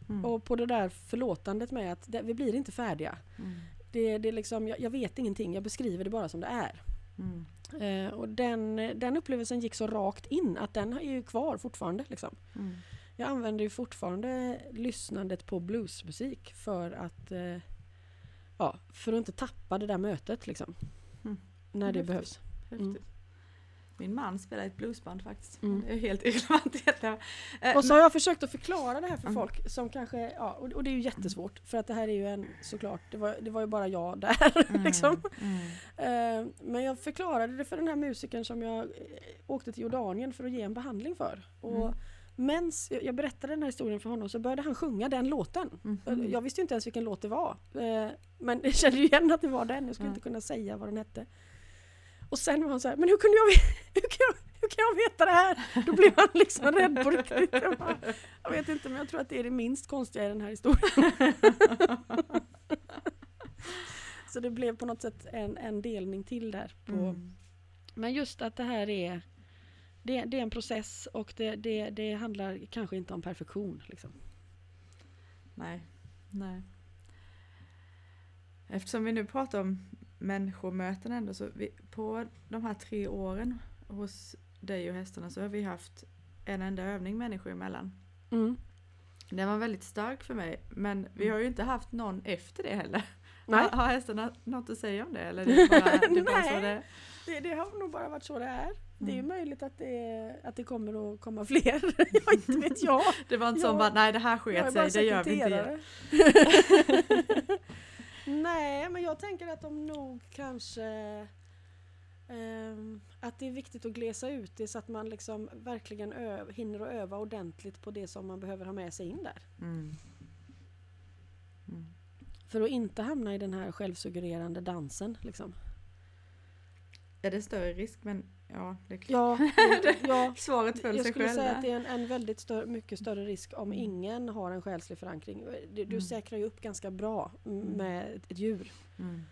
Mm. Och på det där förlåtandet med att det, vi blir inte färdiga. Mm. Det, det är liksom, jag, jag vet ingenting, jag beskriver det bara som det är. Mm. Eh, och den, den upplevelsen gick så rakt in att den är ju kvar fortfarande. Liksom. Mm. Jag använder ju fortfarande lyssnandet på bluesmusik för att eh, ja, för att inte tappa det där mötet liksom. Mm. När det Häftigt. behövs. Häftigt. Min man spelar i ett bluesband faktiskt. Mm. Det är helt irrelevant. Eh, Och så har jag försökt att förklara det här för Mm. folk som kanske, ja, och, och det är ju jättesvårt för att det här är ju en, såklart, det var, det var ju bara jag där men- liksom. Mm. Eh, Men jag förklarade det för den här musikern som jag eh, åkte till Jordanien för att ge en behandling för. Och Mm. jag berättade den här historien för honom så började han sjunga den låten. Mhm. Jag visste ju inte ens vilken låt det var. Men jag kände ju igen att det var den. Jag skulle Mm. inte kunna säga vad den hette. Och sen var han så här, men hur kunde jag, hur kan jag, hur kan jag veta det här? Då blev han liksom rädd på riktigt. Jag, bara, jag vet inte men jag tror att det är det minst konstiga i den här historien. Så det blev på något sätt en, en delning till där. På, Mm. Men just att det här är det, det är en process och det, det, det handlar kanske inte om perfektion. Liksom. Nej. Nej. Eftersom vi nu pratar om människomöten ändå så vi, på de här tre åren hos dig och hästarna så har vi haft en enda övning människor emellan. Mm. Den var väldigt stark för mig men vi har ju inte haft någon efter det heller. Nej, Har, har hästarna något att säga om det eller det bara, det bara Nej. det det, det har nog bara varit så det är. Det är Mm. möjligt att det, att det kommer att komma fler. ja, inte vet jag. Det var inte Ja. som bara nej det här Jag är sket sig, det gör vi inte igen. Nej, men jag tänker att de nog kanske ehm, att det är viktigt att glesa ut det så att man liksom verkligen ö- hinner att öva ordentligt på det som man behöver ha med sig in där. Mm. Mm. För att inte hamna i den här självsuggererande dansen. Liksom. Är det större risk men ja det är klart. Ja, ja, Svaret föll jag sig skulle själv. säga att det är en, en väldigt större, mycket större risk om Mm. ingen har en själslig förankring. Du, du Mm. säkrar ju upp ganska bra mm, med ett, djur. Mm.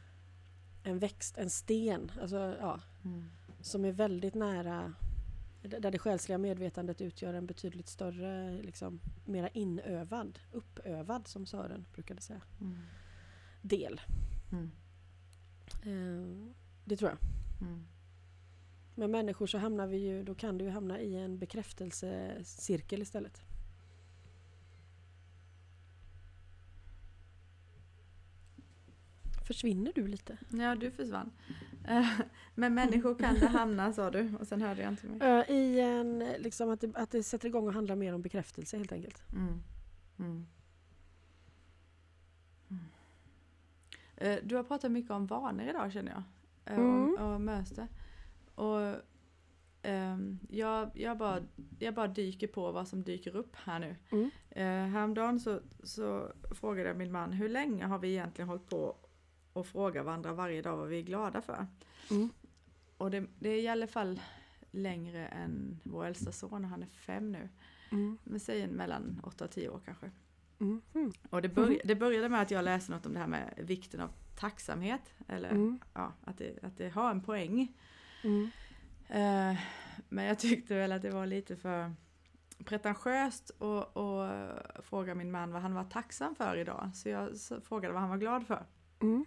En växt, en sten. Alltså, ja, Mm. som är väldigt nära där det själsliga medvetandet utgör en betydligt större, liksom, mera inövad, uppövad som Sören brukade säga, Mm. del. Mm. Eh, det tror jag. Med människor så hamnar vi ju, då kan du ju hamna i en bekräftelsecirkel istället. Försvinner du lite? Ja du försvann. Eh, Men människor kan det hamna sa du och sen hörde jag inte mer. Eh, I en, liksom att det, att det sätter igång och handlar mer om bekräftelse helt enkelt. Mm. Mm. Mm. Eh, Du har pratat mycket om vanor idag känner jag. Eh, Mm. Och, och. Och ehm, jag, jag, bara, jag bara dyker på vad som dyker upp här nu. Mm. Eh, häromdagen så, så frågade jag min man hur länge har vi egentligen hållit på och fråga varandra varje dag vad vi är glada för. Mm. Och det, det är i alla fall längre än vår äldsta son, han är fem nu. Mm. Men säg mellan 8 och 10 år kanske. Mm. Mm. Och det, börj- det började med att jag läste något om det här med vikten av tacksamhet. Eller Mm. ja, att det, att det har en poäng. Mm. Eh, men jag tyckte väl att det var lite för pretentiöst att att fråga min man vad han var tacksam för idag. Så jag frågade vad han var glad för. Mm.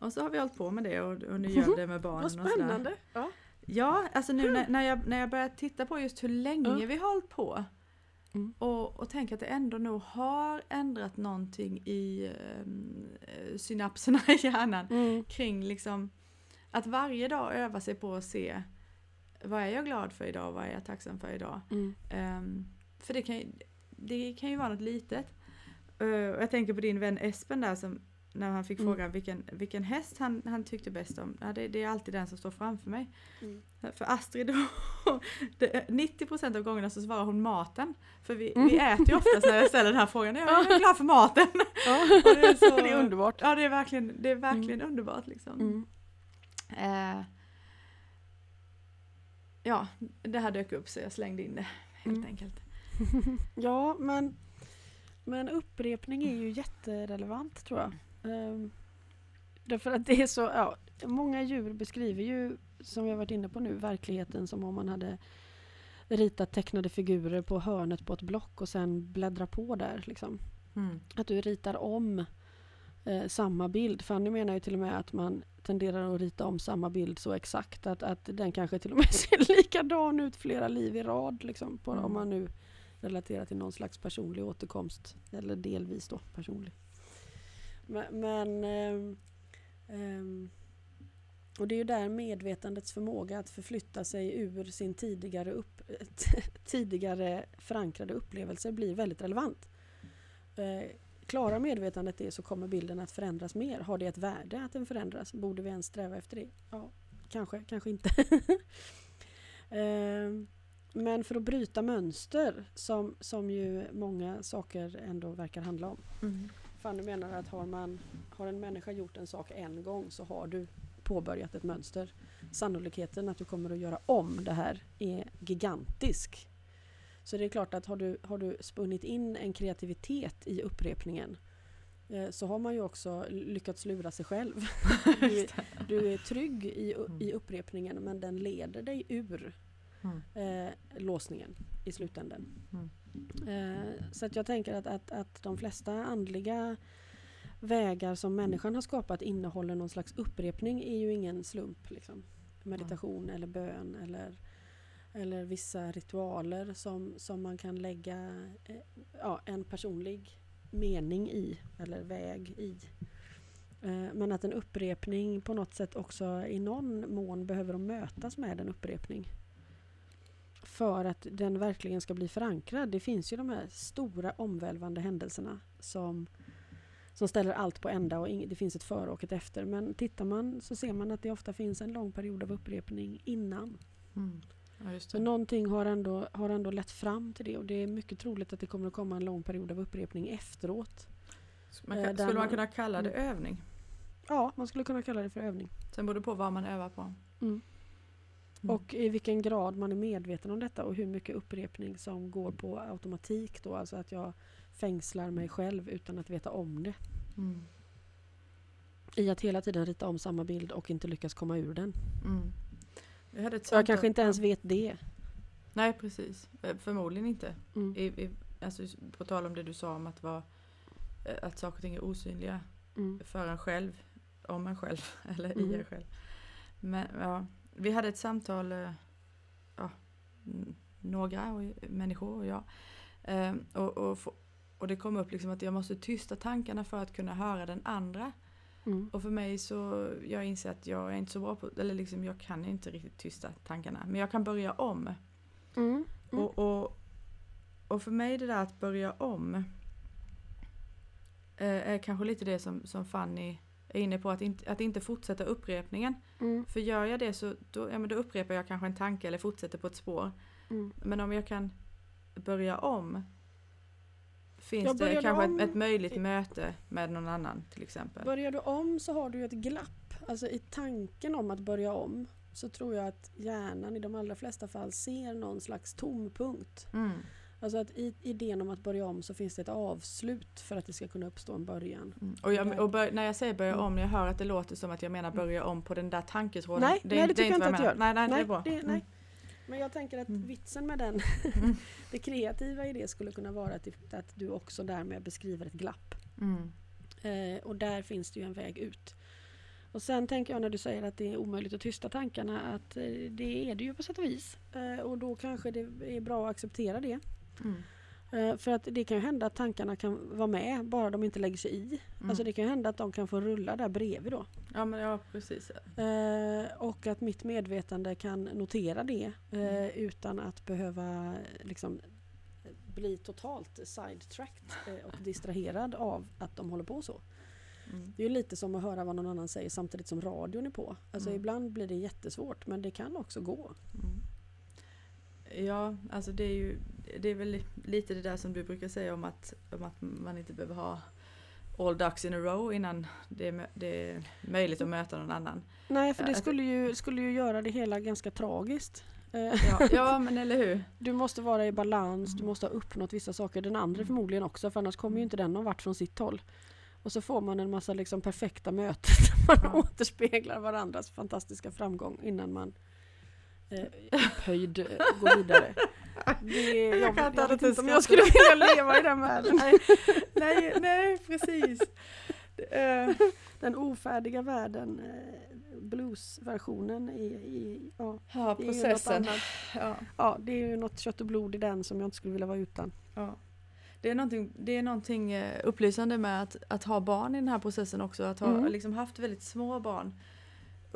Och så har vi hållit på med det och, och nu gör det med barnen. Vad och sådär. spännande! Ja. Ja, alltså nu när, när, jag, när jag börjar titta på just hur länge Ja. vi har hållit på. Mm. Och, och tänk att det ändå nog har ändrat någonting i um, synapserna i hjärnan mm. kring liksom att varje dag öva sig på att se vad är jag glad för idag, vad är jag tacksam för idag. Mm. Um, för det kan, det kan ju vara något litet. Uh, jag tänker på din vän Espen där som när han fick mm. frågan vilken, vilken häst han, han tyckte bäst om. Ja, det, det är alltid den som står framför mig. Mm. För Astrid, 90% av gångerna så svarar hon maten. För vi, mm. vi äter ju oftast när jag ställer den här frågan. Jag är glad för maten. Ja. det, är så, det är underbart. Ja det är verkligen, det är verkligen mm. underbart liksom. Eh, ja, det här dök upp så jag slängde in det helt mm. enkelt. ja men, men upprepning är ju jätterelevant tror jag. Um, därför att det är så, ja, många djur beskriver ju, som vi har varit inne på nu, verkligheten som om man hade ritat tecknade figurer på hörnet på ett block och sen bläddra på där. Liksom. Mm. Att du ritar om eh, samma bild. Fanny menar ju till och med att man tenderar att rita om samma bild så exakt att, att den kanske till och med ser likadan ut flera liv i rad. Liksom, på, mm. Om man nu relaterar till någon slags personlig återkomst. Eller delvis då personlig. Men, men ähm, ähm, och det är ju där medvetandets förmåga att förflytta sig ur sin tidigare, upp, tidigare förankrade upplevelser blir väldigt relevant. Eh, klarar medvetandet det så kommer bilden att förändras mer. Har det ett värde att den förändras? Borde vi ens sträva efter det? Ja, kanske, kanske inte. eh, men för att bryta mönster som, som ju många saker ändå verkar handla om. Mm. Fanny menar att har, man, har en människa gjort en sak en gång så har du påbörjat ett mönster. Sannolikheten att du kommer att göra om det här är gigantisk. Så det är klart att har du, har du spunnit in en kreativitet i upprepningen eh, så har man ju också lyckats lura sig själv. Du, du är trygg i, i upprepningen men den leder dig ur mm. eh, låsningen i slutändan. Mm. Eh, så att jag tänker att, att, att de flesta andliga vägar som människan har skapat innehåller någon slags upprepning är ju ingen slump. Liksom. Meditation mm. eller bön eller, eller vissa ritualer som, som man kan lägga eh, ja, en personlig mening i eller väg i. Eh, men att en upprepning på något sätt också i någon mån behöver mötas med en upprepning för att den verkligen ska bli förankrad. Det finns ju de här stora omvälvande händelserna som, som ställer allt på ända och det finns ett före och ett efter. Men tittar man så ser man att det ofta finns en lång period av upprepning innan. Mm. Ja, så någonting har ändå, har ändå lett fram till det och det är mycket troligt att det kommer att komma en lång period av upprepning efteråt. Man kan, skulle man kunna kalla det mm. övning? Ja, man skulle kunna kalla det för övning. Sen beror det på vad man övar på. Mm. Mm. Och i vilken grad man är medveten om detta och hur mycket upprepning som går på automatik då. Alltså att jag fängslar mig själv utan att veta om det. Mm. I att hela tiden rita om samma bild och inte lyckas komma ur den. Mm. Jag, jag kanske inte ens vet det. Nej precis, eh, förmodligen inte. Mm. I, i, alltså, på tal om det du sa om att, vara, eh, att saker och ting är osynliga mm. för en själv, om en själv eller i mm. en själv. Men ja, vi hade ett samtal, eh, ja, några och, människor och jag. Och, och, och det kom upp liksom att jag måste tysta tankarna för att kunna höra den andra. Mm. Och för mig så, jag inser att jag är inte så bra på, eller liksom jag kan inte riktigt tysta tankarna. Men jag kan börja om. Mm. Mm. Och, och, och för mig det där att börja om eh, är kanske lite det som, som Fanny är inne på att inte, att inte fortsätta upprepningen. Mm. För gör jag det så då, ja, men då upprepar jag kanske en tanke eller fortsätter på ett spår. Mm. Men om jag kan börja om Finns det kanske om, ett, ett, möjligt möte med någon annan till exempel? Börjar du om så har du ett glapp. Alltså i tanken om att börja om så tror jag att hjärnan i de allra flesta fall ser någon slags tompunkt. Mm. Alltså att i idén om att börja om så finns det ett avslut för att det ska kunna uppstå en början. Mm. Och, jag, och bör, när jag säger börja om, jag hör att det låter som att jag menar börja om på den där tanketråden. Nej, det, nej, det tycker det jag inte att du gör. Nej, nej, nej, det är bra. Det, nej. Men jag tänker att mm. vitsen med den, mm. det kreativa i det skulle kunna vara att, att du också därmed beskriver ett glapp. Mm. Eh, och där finns det ju en väg ut. Och sen tänker jag när du säger att det är omöjligt att tysta tankarna att eh, det är det ju på sätt och vis. Eh, och då kanske det är bra att acceptera det. Mm. Eh, för att det kan hända att tankarna kan vara med bara de inte lägger sig i. Mm. Alltså det kan hända att de kan få rulla där bredvid då. Ja men ja precis. Eh, och att mitt medvetande kan notera det eh, Mm. utan att behöva liksom bli totalt sidetracked och distraherad av att de håller på så. Mm. Det är ju lite som att höra vad någon annan säger samtidigt som radion är på. Alltså Mm. ibland blir det jättesvårt men det kan också gå. Mm. Ja, alltså det är ju det är väl lite det där som du brukar säga om att, om att man inte behöver ha all ducks in a row innan det är, det är möjligt att möta någon annan. Nej för det Alltså- skulle ju, skulle ju göra det hela ganska tragiskt. Eh, Ja, ja men eller hur? Du måste vara i balans, du måste ha uppnått vissa saker. Den andra Mm. förmodligen också för annars kommer ju inte den någon vart från sitt håll. Och så får man en massa liksom perfekta möten där man Ja. återspeglar varandras fantastiska framgång innan man eh, upphöjd eh, går vidare. Det, jag, Jag kan inte annat än om jag skulle vilja leva i den världen. Nej, nej, nej precis. Eh, Den ofärdiga världen, eh, bluesversionen i, i ja, Ja, processen. Ja, Ja, det är ju något kött och blod i den som jag inte skulle vilja vara utan. ja. Det är någonting, det är någonting upplysande med att, att ha barn i den här processen också. Att ha Mm. liksom haft väldigt små barn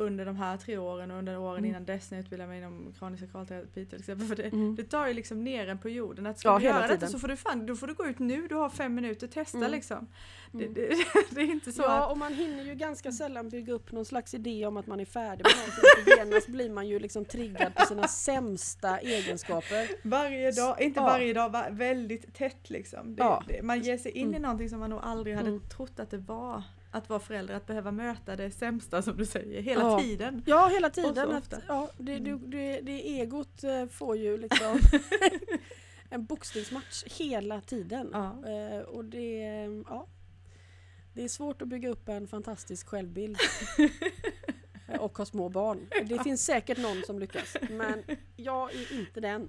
under de här tre åren och under åren Mm. innan dess när jag utbildade mig inom kranisk sakralterapi till exempel. För det, Mm. det tar ju liksom ner en på jorden. Att ska Ja, du göra detta så får du fan, då får du gå ut nu, du har fem minuter, testa Mm. liksom. Det, Mm. det, det är inte så Ja, att... och man hinner ju ganska sällan bygga upp någon slags idé om att man är färdig med någonting. Genast blir man ju liksom triggad på sina sämsta egenskaper. Varje dag, inte Ja. varje dag, väldigt tätt liksom. Ja. man ger sig in i Mm. någonting som man nog aldrig hade Mm. trott att det var. Att vara förälder, att behöva möta det sämsta som du säger, hela Ja. tiden. Ja, hela tiden. Att, ja, det, det, Mm. det, det egot eh, får ju liksom en boxningsmatch hela tiden. Ja. Eh, och det, ja, det är svårt att bygga upp en fantastisk självbild. Och ha små barn. Det finns säkert någon som lyckas. Men jag är inte den.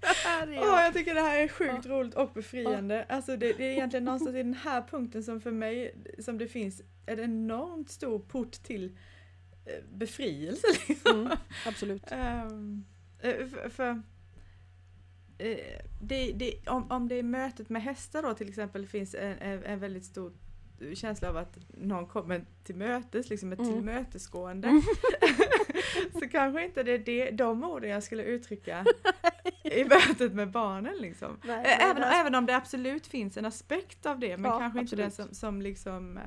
det här är Åh, jag. jag tycker det här är sjukt roligt och befriande. Alltså det, det är egentligen någonstans i den här punkten som för mig, som det finns en enormt stor port till eh, befrielse. Liksom. Mm, absolut. Eh, för, för eh, det, det, om, om det i mötet med hästar då till exempel finns en, en, en väldigt stor känsla av att någon kommer till mötes, liksom ett Mm. tillmötesgående. så kanske inte det är det, de orden jag skulle uttrycka i mötet med barnen liksom. Nej, Även, men alltså- även om det absolut finns en aspekt av det, men Ja, kanske inte den absolut. som, som liksom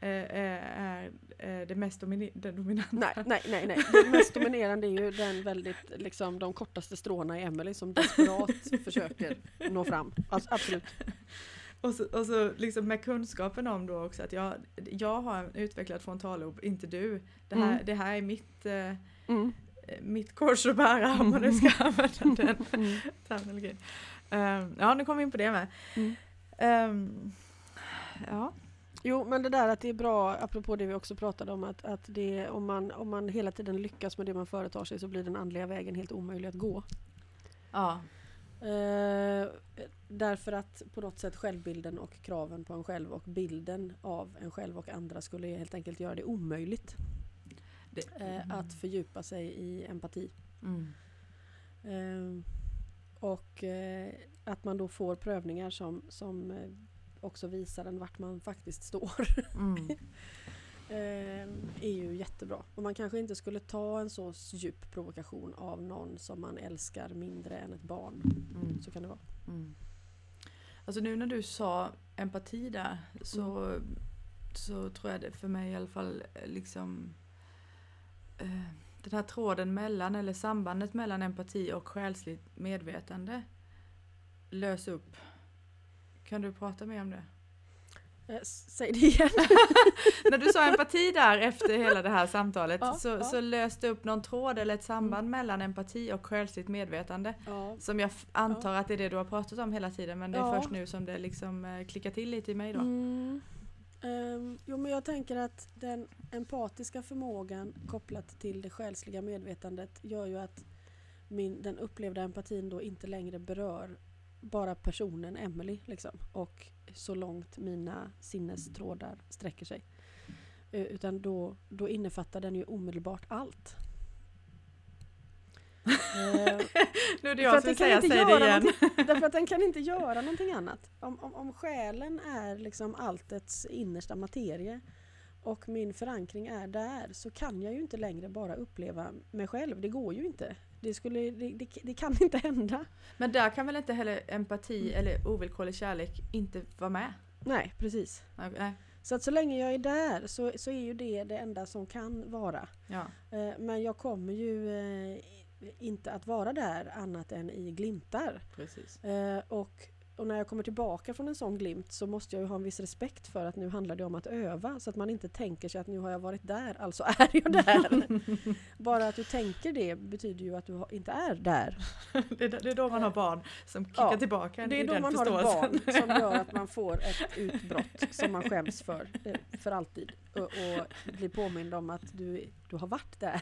eh, är eh, det mest domine- det dominanta. Nej, nej, nej, nej. Det mest dominerande är ju den väldigt, liksom de kortaste stråna i Emily som desperat försöker nå fram. Alltså, absolut. Och så, och så liksom med kunskapen om då också att jag, jag har en utvecklad frontallob, inte du. Det här, Mm. det här är mitt, eh, Mm. mitt kors att bära om man nu ska använda den Mm. terminologin. Um, ja, nu kom vi in på det med. Mm. Ehm, ja. Jo, men det där att det är bra, apropå det vi också pratade om, att, att det, om, man, om man hela tiden lyckas med det man företar sig så blir den andliga vägen helt omöjlig att gå. ja. Eh, därför att på något sätt självbilden och kraven på en själv och bilden av en själv och andra skulle helt enkelt göra det omöjligt Det, eh, att fördjupa sig i empati. mm. Eh, och eh, att man då får prövningar som, som eh, också visar en vart man faktiskt står. Mm. eh, är ju jättebra. Och man kanske inte skulle ta en så djup provokation av någon som man älskar mindre än ett barn. Mm. Så kan det vara. Mm. Alltså nu när du sa empati där så, så tror jag det för mig i alla fall eh, liksom eh, den här tråden mellan eller sambandet mellan empati och själsligt medvetande lös upp. Kan du prata mer om det? Eh, säg det igen. när du sa empati där efter hela det här samtalet Ja, så, ja. så löste upp någon tråd eller ett samband mellan empati och själsligt medvetande. ja. Som jag antar att det är det du har pratat om hela tiden men det är först nu som det liksom eh, klickar till lite i mig då. Mm. Ehm, jo men jag tänker att den empatiska förmågan kopplat till det själsliga medvetandet gör ju att min, den upplevda empatin då inte längre berör bara personen Emily liksom, och så långt mina sinnestrådar sträcker sig. Eh, utan då, då innefattar den ju omedelbart allt. Eh, Nu är det jag som kan inte säg det igen. Därför att den kan inte göra någonting annat. Om, om, om själen är liksom alltets innersta materie och min förankring är där så kan jag ju inte längre bara uppleva mig själv. Det går ju inte. Det, skulle, det, det, det kan inte hända. Men där kan väl inte heller empati eller ovillkorlig kärlek inte vara med? Nej, precis. Nej. Så att så länge jag är där så, så är ju det det enda som kan vara. Ja. Eh, Men jag kommer ju eh, inte att vara där annat än i glimtar. Precis. Eh, och, och när jag kommer tillbaka från en sån glimt så måste jag ju ha en viss respekt för att nu handlar det om att öva så att man inte tänker sig att nu har jag varit där, alltså är jag där. Bara att du tänker det betyder ju att du inte är där. Det är, det är då man har barn som kickar Ja, tillbaka Det är då man har ett barn som gör att man får ett utbrott som man skäms för, eh, för alltid. Och, och blir påmind om att du, du har varit där.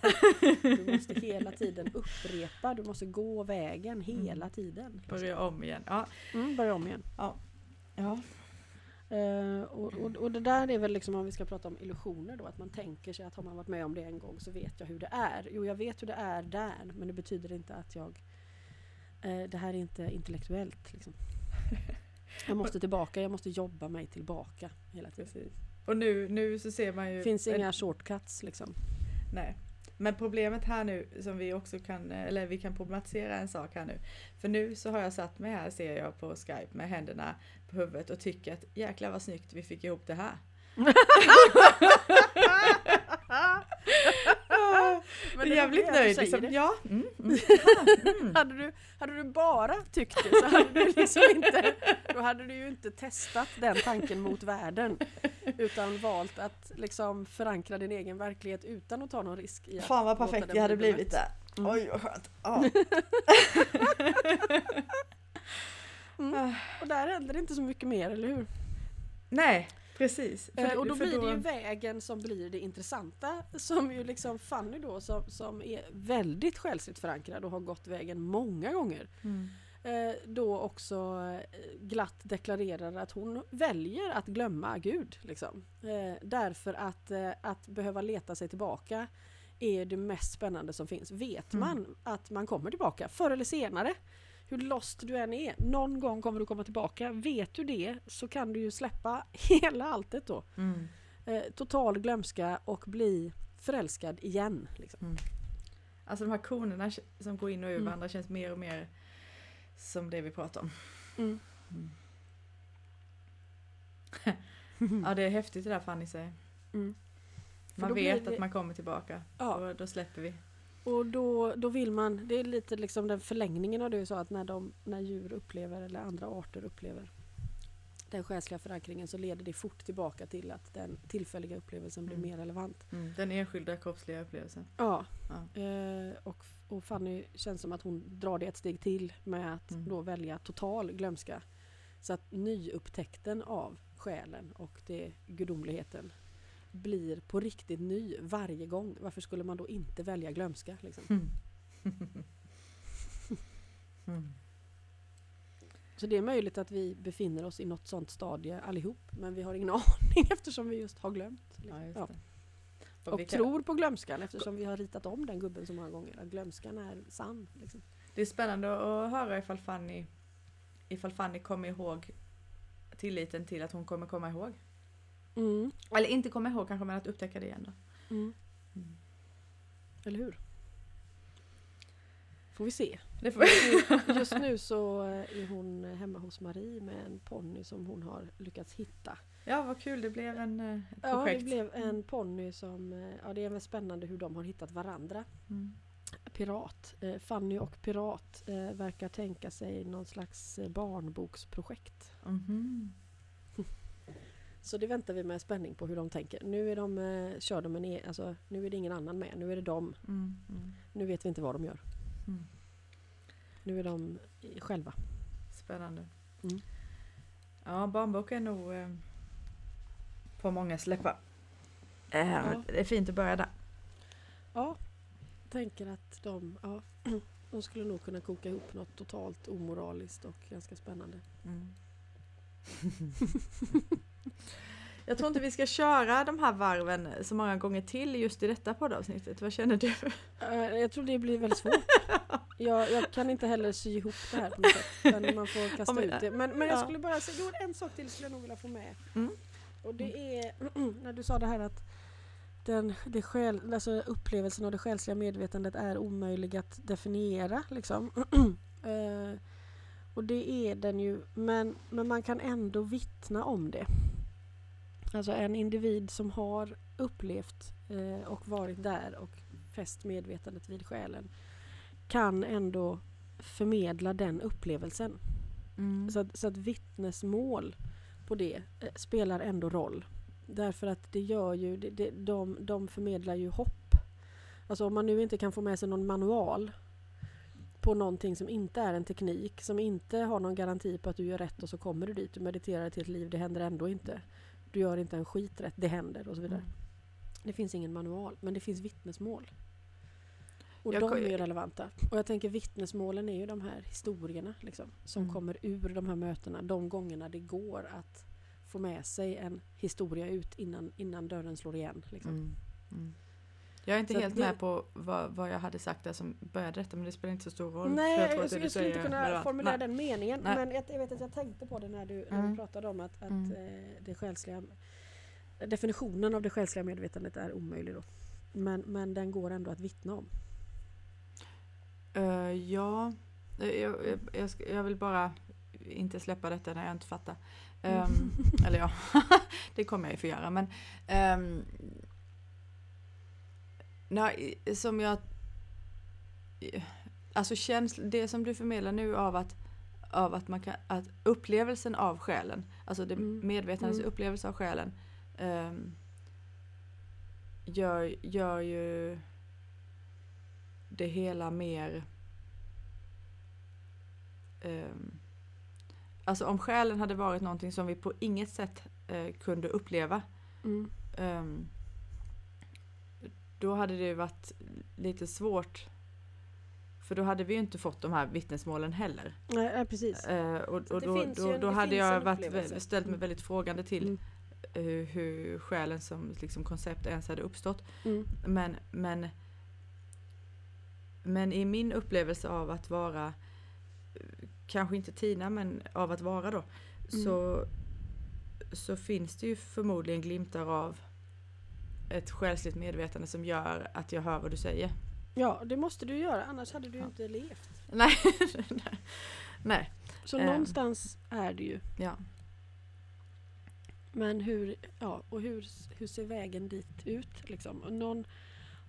Du måste hela tiden upprepa, du måste gå vägen hela tiden. Börja om igen. Ja. Mm, börja om igen. ja. Eh, och, och, och det där är väl liksom om vi ska prata om illusioner då, att man tänker sig att har man varit med om det en gång så vet jag hur det är. Jo, jag vet hur det är där, men det betyder inte att jag... Eh, det här är inte intellektuellt liksom. Jag måste tillbaka, jag måste jobba mig tillbaka hela tiden. Precis. Och nu, nu så ser man ju... Det finns inga shortcuts liksom. Nej. Men problemet här nu som vi också kan, eller vi kan problematisera en sak här nu. För nu så har jag satt mig här ser jag på Skype med händerna på huvudet och tycker att jäklar vad snyggt vi fick ihop det här. Men är jävligt nöjd. Liksom. Ja, mm, mm. Hade du, hade du bara tyckt det så hade du liksom inte, då hade du ju inte testat den tanken mot världen. Utan valt att liksom förankra din egen verklighet utan att ta någon risk. I Fan vad perfekt jag hade bli blivit där. Mm. Oj vad skönt. Ja. Mm. Och där händer det inte så mycket mer, eller hur? Nej, precis. För- Eh, och då blir det ju vägen som blir det intressanta. Som ju liksom Fanny då som, som är väldigt själsligt förankrad och har gått vägen många gånger. Mm. Eh, då också eh, glatt deklarerar att hon väljer att glömma Gud. Liksom. Därför att, att behöva leta sig tillbaka är det mest spännande som finns. Vet Mm. man att man kommer tillbaka förr eller senare, hur lost du än är, någon gång kommer du komma tillbaka. Vet du det så kan du ju släppa hela alltet då. Mm. Eh, total glömska och bli förälskad igen. Liksom. Alltså de här konerna som går in och ur Mm. varandra känns mer och mer som det vi pratar om. Mm. Ja det är häftigt det där Fanny säger. Mm. Man blir vet det- att man kommer tillbaka. Ja. Och då släpper vi. Och då, då vill man, det är lite liksom den förlängningen av det du sa att när, de, när djur upplever eller andra arter upplever den själsliga förankringen så leder det fort tillbaka till att den tillfälliga upplevelsen blir Mm. mer relevant. Den enskilda kroppsliga upplevelsen. Ja, Ja. eh, och, och Fanny känns som att hon drar det ett steg till med att Mm. då välja total glömska. Så att nyupptäckten av själen och det gudomligheten blir på riktigt ny varje gång. Varför skulle man då inte välja glömska? Liksom? Mm. Mm. Så det är möjligt att vi befinner oss i något sånt stadie allihop. Men vi har ingen aning eftersom vi just har glömt. liksom. Ja, just Ja. Och vi kan- tror på glömskan eftersom vi har ritat om den gubben så många gånger. Att glömskan är sann. Liksom. Det är spännande att höra ifall Fanny, ifall Fanny kommer ihåg tilliten till att hon kommer komma ihåg. Mm. Eller inte komma ihåg kanske men att upptäcka det igen då. Mm. Mm. Eller hur? Får vi se. Det får Just nu så är hon hemma hos Marie med en ponny som hon har lyckats hitta. Ja vad kul det blev en, eh, ett Ja, projekt. det blev en ponny som... eh, Ja, det är väl spännande hur de har hittat varandra. Mm. Pirat. Eh, Fanny och Pirat verkar tänka sig någon slags barnboksprojekt. Mhm. Så det väntar vi med spänning på hur de tänker. Nu är de, eh, kör de en, e- alltså, nu är det ingen annan med. Nu är det de. Mm. Mm. Nu vet vi inte vad de gör. Mm. Nu är de själva. Spännande. Mm. Ja, barnbok är nog eh, på många släppar. Eh, Ja. Det är fint att börja där. Ja, tänker att de, ja, de skulle nog kunna koka ihop något totalt omoraliskt och ganska spännande. Jag tror inte vi ska köra de här varven så många gånger till just i detta poddavsnittet. Vad känner du? Eh, Jag tror det blir väldigt svårt. Jag, jag kan inte heller sy ihop det här på något sätt. utan Man får kasta men- ut det. Men, men jag ja. skulle bara säga, jo en sak till skulle jag nog vilja få med. Mm. Och det är när du sa det här att den, det själ, alltså upplevelsen av det själsliga medvetandet är omöjlig att definiera. Liksom. Eh, och det är den ju, men, men man kan ändå vittna om det. Alltså en individ som har upplevt eh, och varit där och fäst medvetandet vid själen kan ändå förmedla den upplevelsen. Mm. Så att, så att vittnesmål på det eh, spelar ändå roll. Därför att det gör ju, det, det, de, de förmedlar ju hopp. Alltså om man nu inte kan få med sig någon manual på någonting som inte är en teknik, som inte har någon garanti på att du gör rätt och så kommer du dit, du mediterar till ett liv, det händer ändå inte. Du gör inte en skit rätt, det händer och så vidare. Mm. Det finns ingen manual, men det finns vittnesmål. Och Jag de är relevanta. Och jag tänker vittnesmålen är ju de här historierna liksom, som Mm. kommer ur de här mötena. De gångerna det går att få med sig en historia ut innan, innan dörren slår igen. Liksom. Mm. Mm. Jag är inte Så helt det- med på vad, vad jag hade sagt där som började detta men det spelar inte så stor roll. Nej, jag jag, det skulle inte säger kunna formulera Nej. den meningen. Nej. Men jag, jag vet att jag tänkte på det när du, när Mm. du pratade om att, att Mm. eh, det själsliga definitionen av det själsliga medvetandet är omöjlig då. Men, men den går ändå att vittna om. Eh, ja, Eh, jag, jag, jag, vill bara inte släppa detta när jag inte fattar. Mm. Ehm, eller ja, det kommer jag ju få göra. Men um, nej, som jag... Alltså känsl, det som du förmedlar nu av att, av att man kan, att upplevelsen av själen, alltså det Mm. medvetandets Mm. upplevelse av själen ehm, gör, gör ju det hela mer ehm, Alltså om själen hade varit någonting som vi på inget sätt eh, kunde uppleva Mm. ehm, då hade det ju varit lite svårt för då hade vi ju inte fått de här vittnesmålen heller. Nej, precis. Eh, och och då, då, då hade jag varit, ställt mig Mm. väldigt frågande till Mm. eh, hur, hur själen som liksom koncept ens hade uppstått. Mm. Men, men, men i min upplevelse av att vara, eh, kanske inte Tina, men av att vara då, Mm. så, så finns det ju förmodligen glimtar av ett själsligt medvetande som gör att jag hör vad du säger. Ja, det måste du göra, annars hade du Ja. inte levt. Nej, nej, Så Ehm. någonstans är det ju. ja. Men hur, ja, och hur, hur ser vägen dit ut? Liksom? Och någon,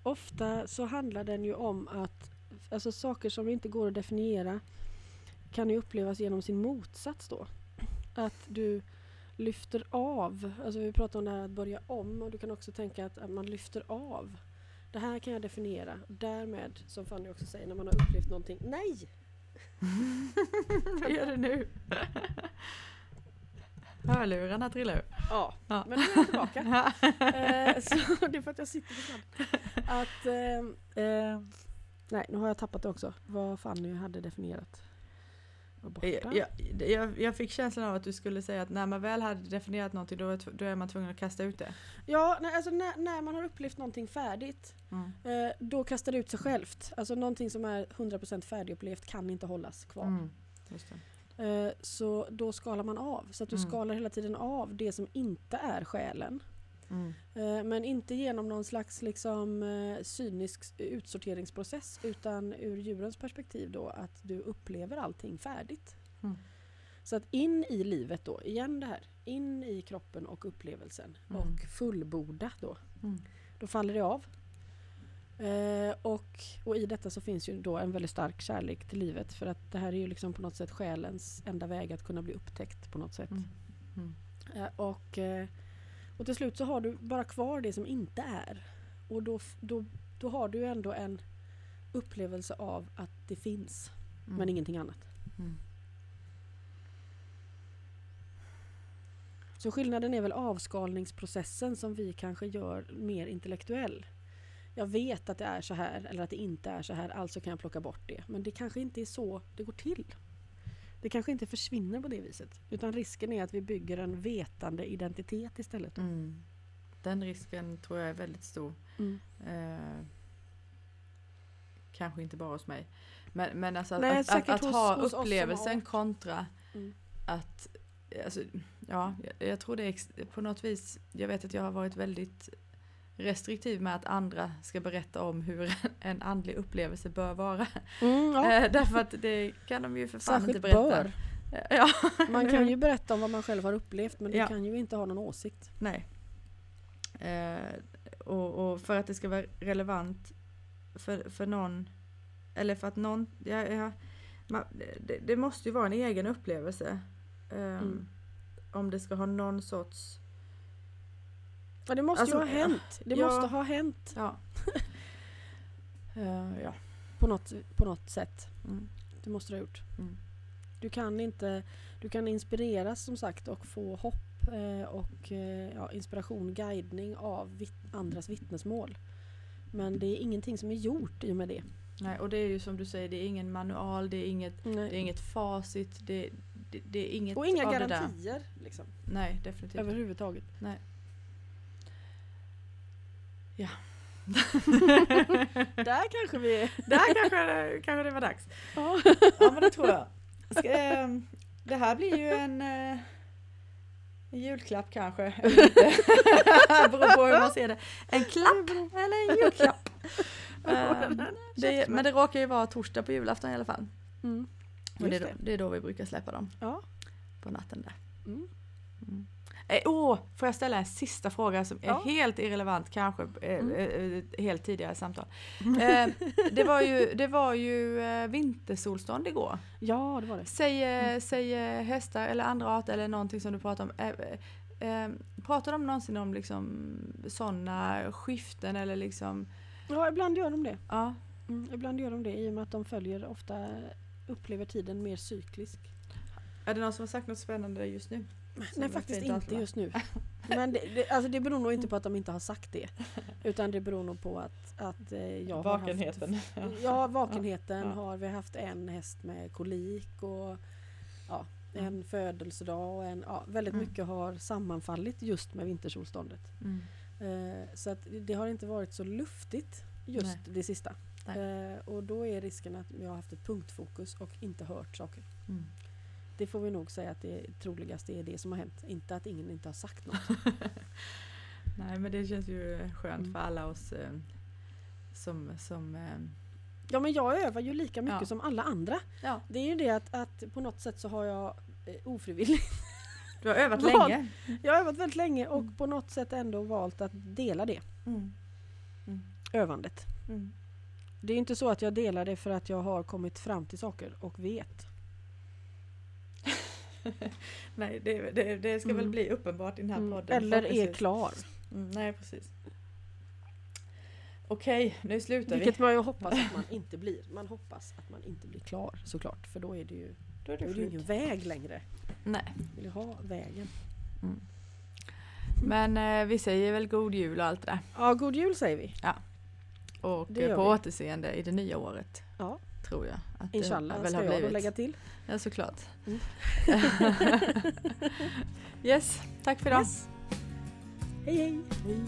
ofta så handlar den ju om att alltså saker som inte går att definiera kan ju upplevas genom sin motsats då. Att du lyfter av, alltså vi pratar om det här att börja om och du kan också tänka att, att man lyfter av. Det här kan jag definiera. Därmed, som Fanny också säger, när man har upplevt någonting. Nej! vad gör du nu? Hörlurarna trillar ur. Ja, Ja. men nu är jag tillbaka. Eh, så det är för att jag sitter på sand. Att, eh, eh, nej, nu har jag tappat det också. Vad Fanny hade definierat. Var borta. Jag, jag, jag, fick känslan av att du skulle säga att när man väl hade definierat någonting då då är man tvungen att kasta ut det. Ja, nej, alltså när, när man har upplevt någonting färdigt, Mm. eh, då kastar det ut sig självt. Alltså någonting som är 100% färdigupplevt kan inte hållas kvar. Mm. Eh, så då skalar man av. Så att du Mm. skalar hela tiden av det som inte är själen. Mm. Eh, Men inte genom någon slags liksom, eh, cynisk utsorteringsprocess utan ur djurens perspektiv då att du upplever allting färdigt. Mm. Så att in i livet då, igen det här, in i kroppen och upplevelsen Mm. och fullborda då. Mm. Då faller det av. Eh, och, och i detta så finns ju då en väldigt stark kärlek till livet för att det här är ju liksom på något sätt själens enda väg att kunna bli upptäckt på något sätt. Mm. Mm. Eh, och, eh, och till slut så har du bara kvar det som inte är. Och då, då, då har du ändå en upplevelse av att det finns, Mm. men ingenting annat. Mm. Så skillnaden är väl avskalningsprocessen som vi kanske gör mer intellektuell. Jag vet att det är så här eller att det inte är så här, alltså kan jag plocka bort det. Men det kanske inte är så det går till. Det kanske inte försvinner på det viset. Utan risken är att vi bygger en vetande identitet istället. Mm. Den risken tror jag är väldigt stor. Mm. Eh, kanske inte bara hos mig. Men, men alltså Nej, att, att, att, hos- ha hos upplevelsen kontra Mm. att alltså, ja, jag, jag tror det är på något vis, jag vet att jag har varit väldigt restriktiv med att andra ska berätta om hur en andlig upplevelse bör vara. Mm, ja. Eh, därför att det kan de ju för fan Särskilt inte berätta. bör. Ja, Man kan ju berätta om vad man själv har upplevt men du Ja. kan ju inte ha någon åsikt. Nej. Eh, och, och för att det ska vara relevant för, för någon, eller för att någon, ja, ja, man, det, det måste ju vara en egen upplevelse. ehm, Mm. Om det ska ha någon sorts, Ja, det måste Alltså, ju ha hänt. Det ja. måste ha hänt ja. Eh, ja. på något, på något sätt. Mm. Det måste du ha gjort. Mm. Du kan inte, du kan inspireras som sagt och få hopp eh, och eh, ja, inspiration, guidning av vitt, andras vittnesmål. Men det är ingenting som är gjort i och med det. Nej, och det är ju som du säger, det är ingen manual, det är inget, det är inget facit, det, det, det är inget och inga garantier liksom, Nej, definitivt. överhuvudtaget. Nej. Ja. Där kanske vi är. Där kanske, kanske det var dags. Ja. Ja men det tror jag. Ska, ehm, det här blir ju en, eh, julklapp kanske. Beror på hur man ser det. En klapp eller en julklapp. Ehm, det, men det råkar ju vara torsdag på julafton i alla fall. Mm. Och det, är då, det är då vi brukar släppa dem. Ja. På natten där. Mm. Mm. Eh, åh, får jag ställa en sista fråga som är Ja. helt irrelevant kanske, eh, Mm. eh, helt tidigare samtal. Eh, det var ju, det var ju eh, vintersolstånd igår. ja, det var det. Säg, eh, säg eh, hästar eller andra arter eller någonting som du pratar om. Eh, eh, eh, pratar de någonsin om liksom sådana skiften eller liksom, Ja, ibland gör de det. ja. Mm, ibland gör de det i och med att de följer ofta upplever tiden mer cyklisk. Är det någon som har sagt något spännande just nu? Nej faktiskt inte vara. just nu. Men det, det, alltså det beror nog inte på att de inte har sagt det. Utan det beror nog på att, att eh, jag har Vakenheten. haft... Ja, vakenheten Ja. har vi haft en häst med kolik och ja, en Mm. födelsedag och en, ja, väldigt Mm. mycket har sammanfallit just med vintersolståndet. Mm. Eh, så att det har inte varit så luftigt just Nej. det sista. Eh, och då är risken att vi har haft ett punktfokus och inte hört saker. Det får vi nog säga att det troligaste är det som har hänt. Inte att ingen inte har sagt något. Nej men det känns ju skönt Mm. för alla oss eh, som, som eh, Ja men jag övar ju lika mycket Ja. som alla andra. ja, Det är ju det att, att på något sätt så har jag eh, ofrivilligt du har övat länge. Jag har övat väldigt länge och Mm. på något sätt ändå valt att dela det Mm. Mm. övandet. Mm. Det är inte så att jag delar det för att jag har kommit fram till saker och vet. Nej, det, det, det ska väl Mm. bli uppenbart i den här Mm. podden. Eller är förhoppningsvis. klar. Mm, nej, precis. Okej, nu slutar Vilket vi. man ju hoppas att man inte blir. Man hoppas att man inte blir klar såklart. För då är det ju, Då är då det är det ingen väg längre. Nej. Vill ju ha vägen. Mm. Men eh, vi säger väl god jul och allt det där. Ja, god jul säger vi. Och eh, gör på vi. återseende i det nya året. Ja. Tror jag. Att Inshallah väl ska har jag blivit. lägga till. Ja, såklart. Mm. yes, tack för idag. Yes. Hej hej! Hej.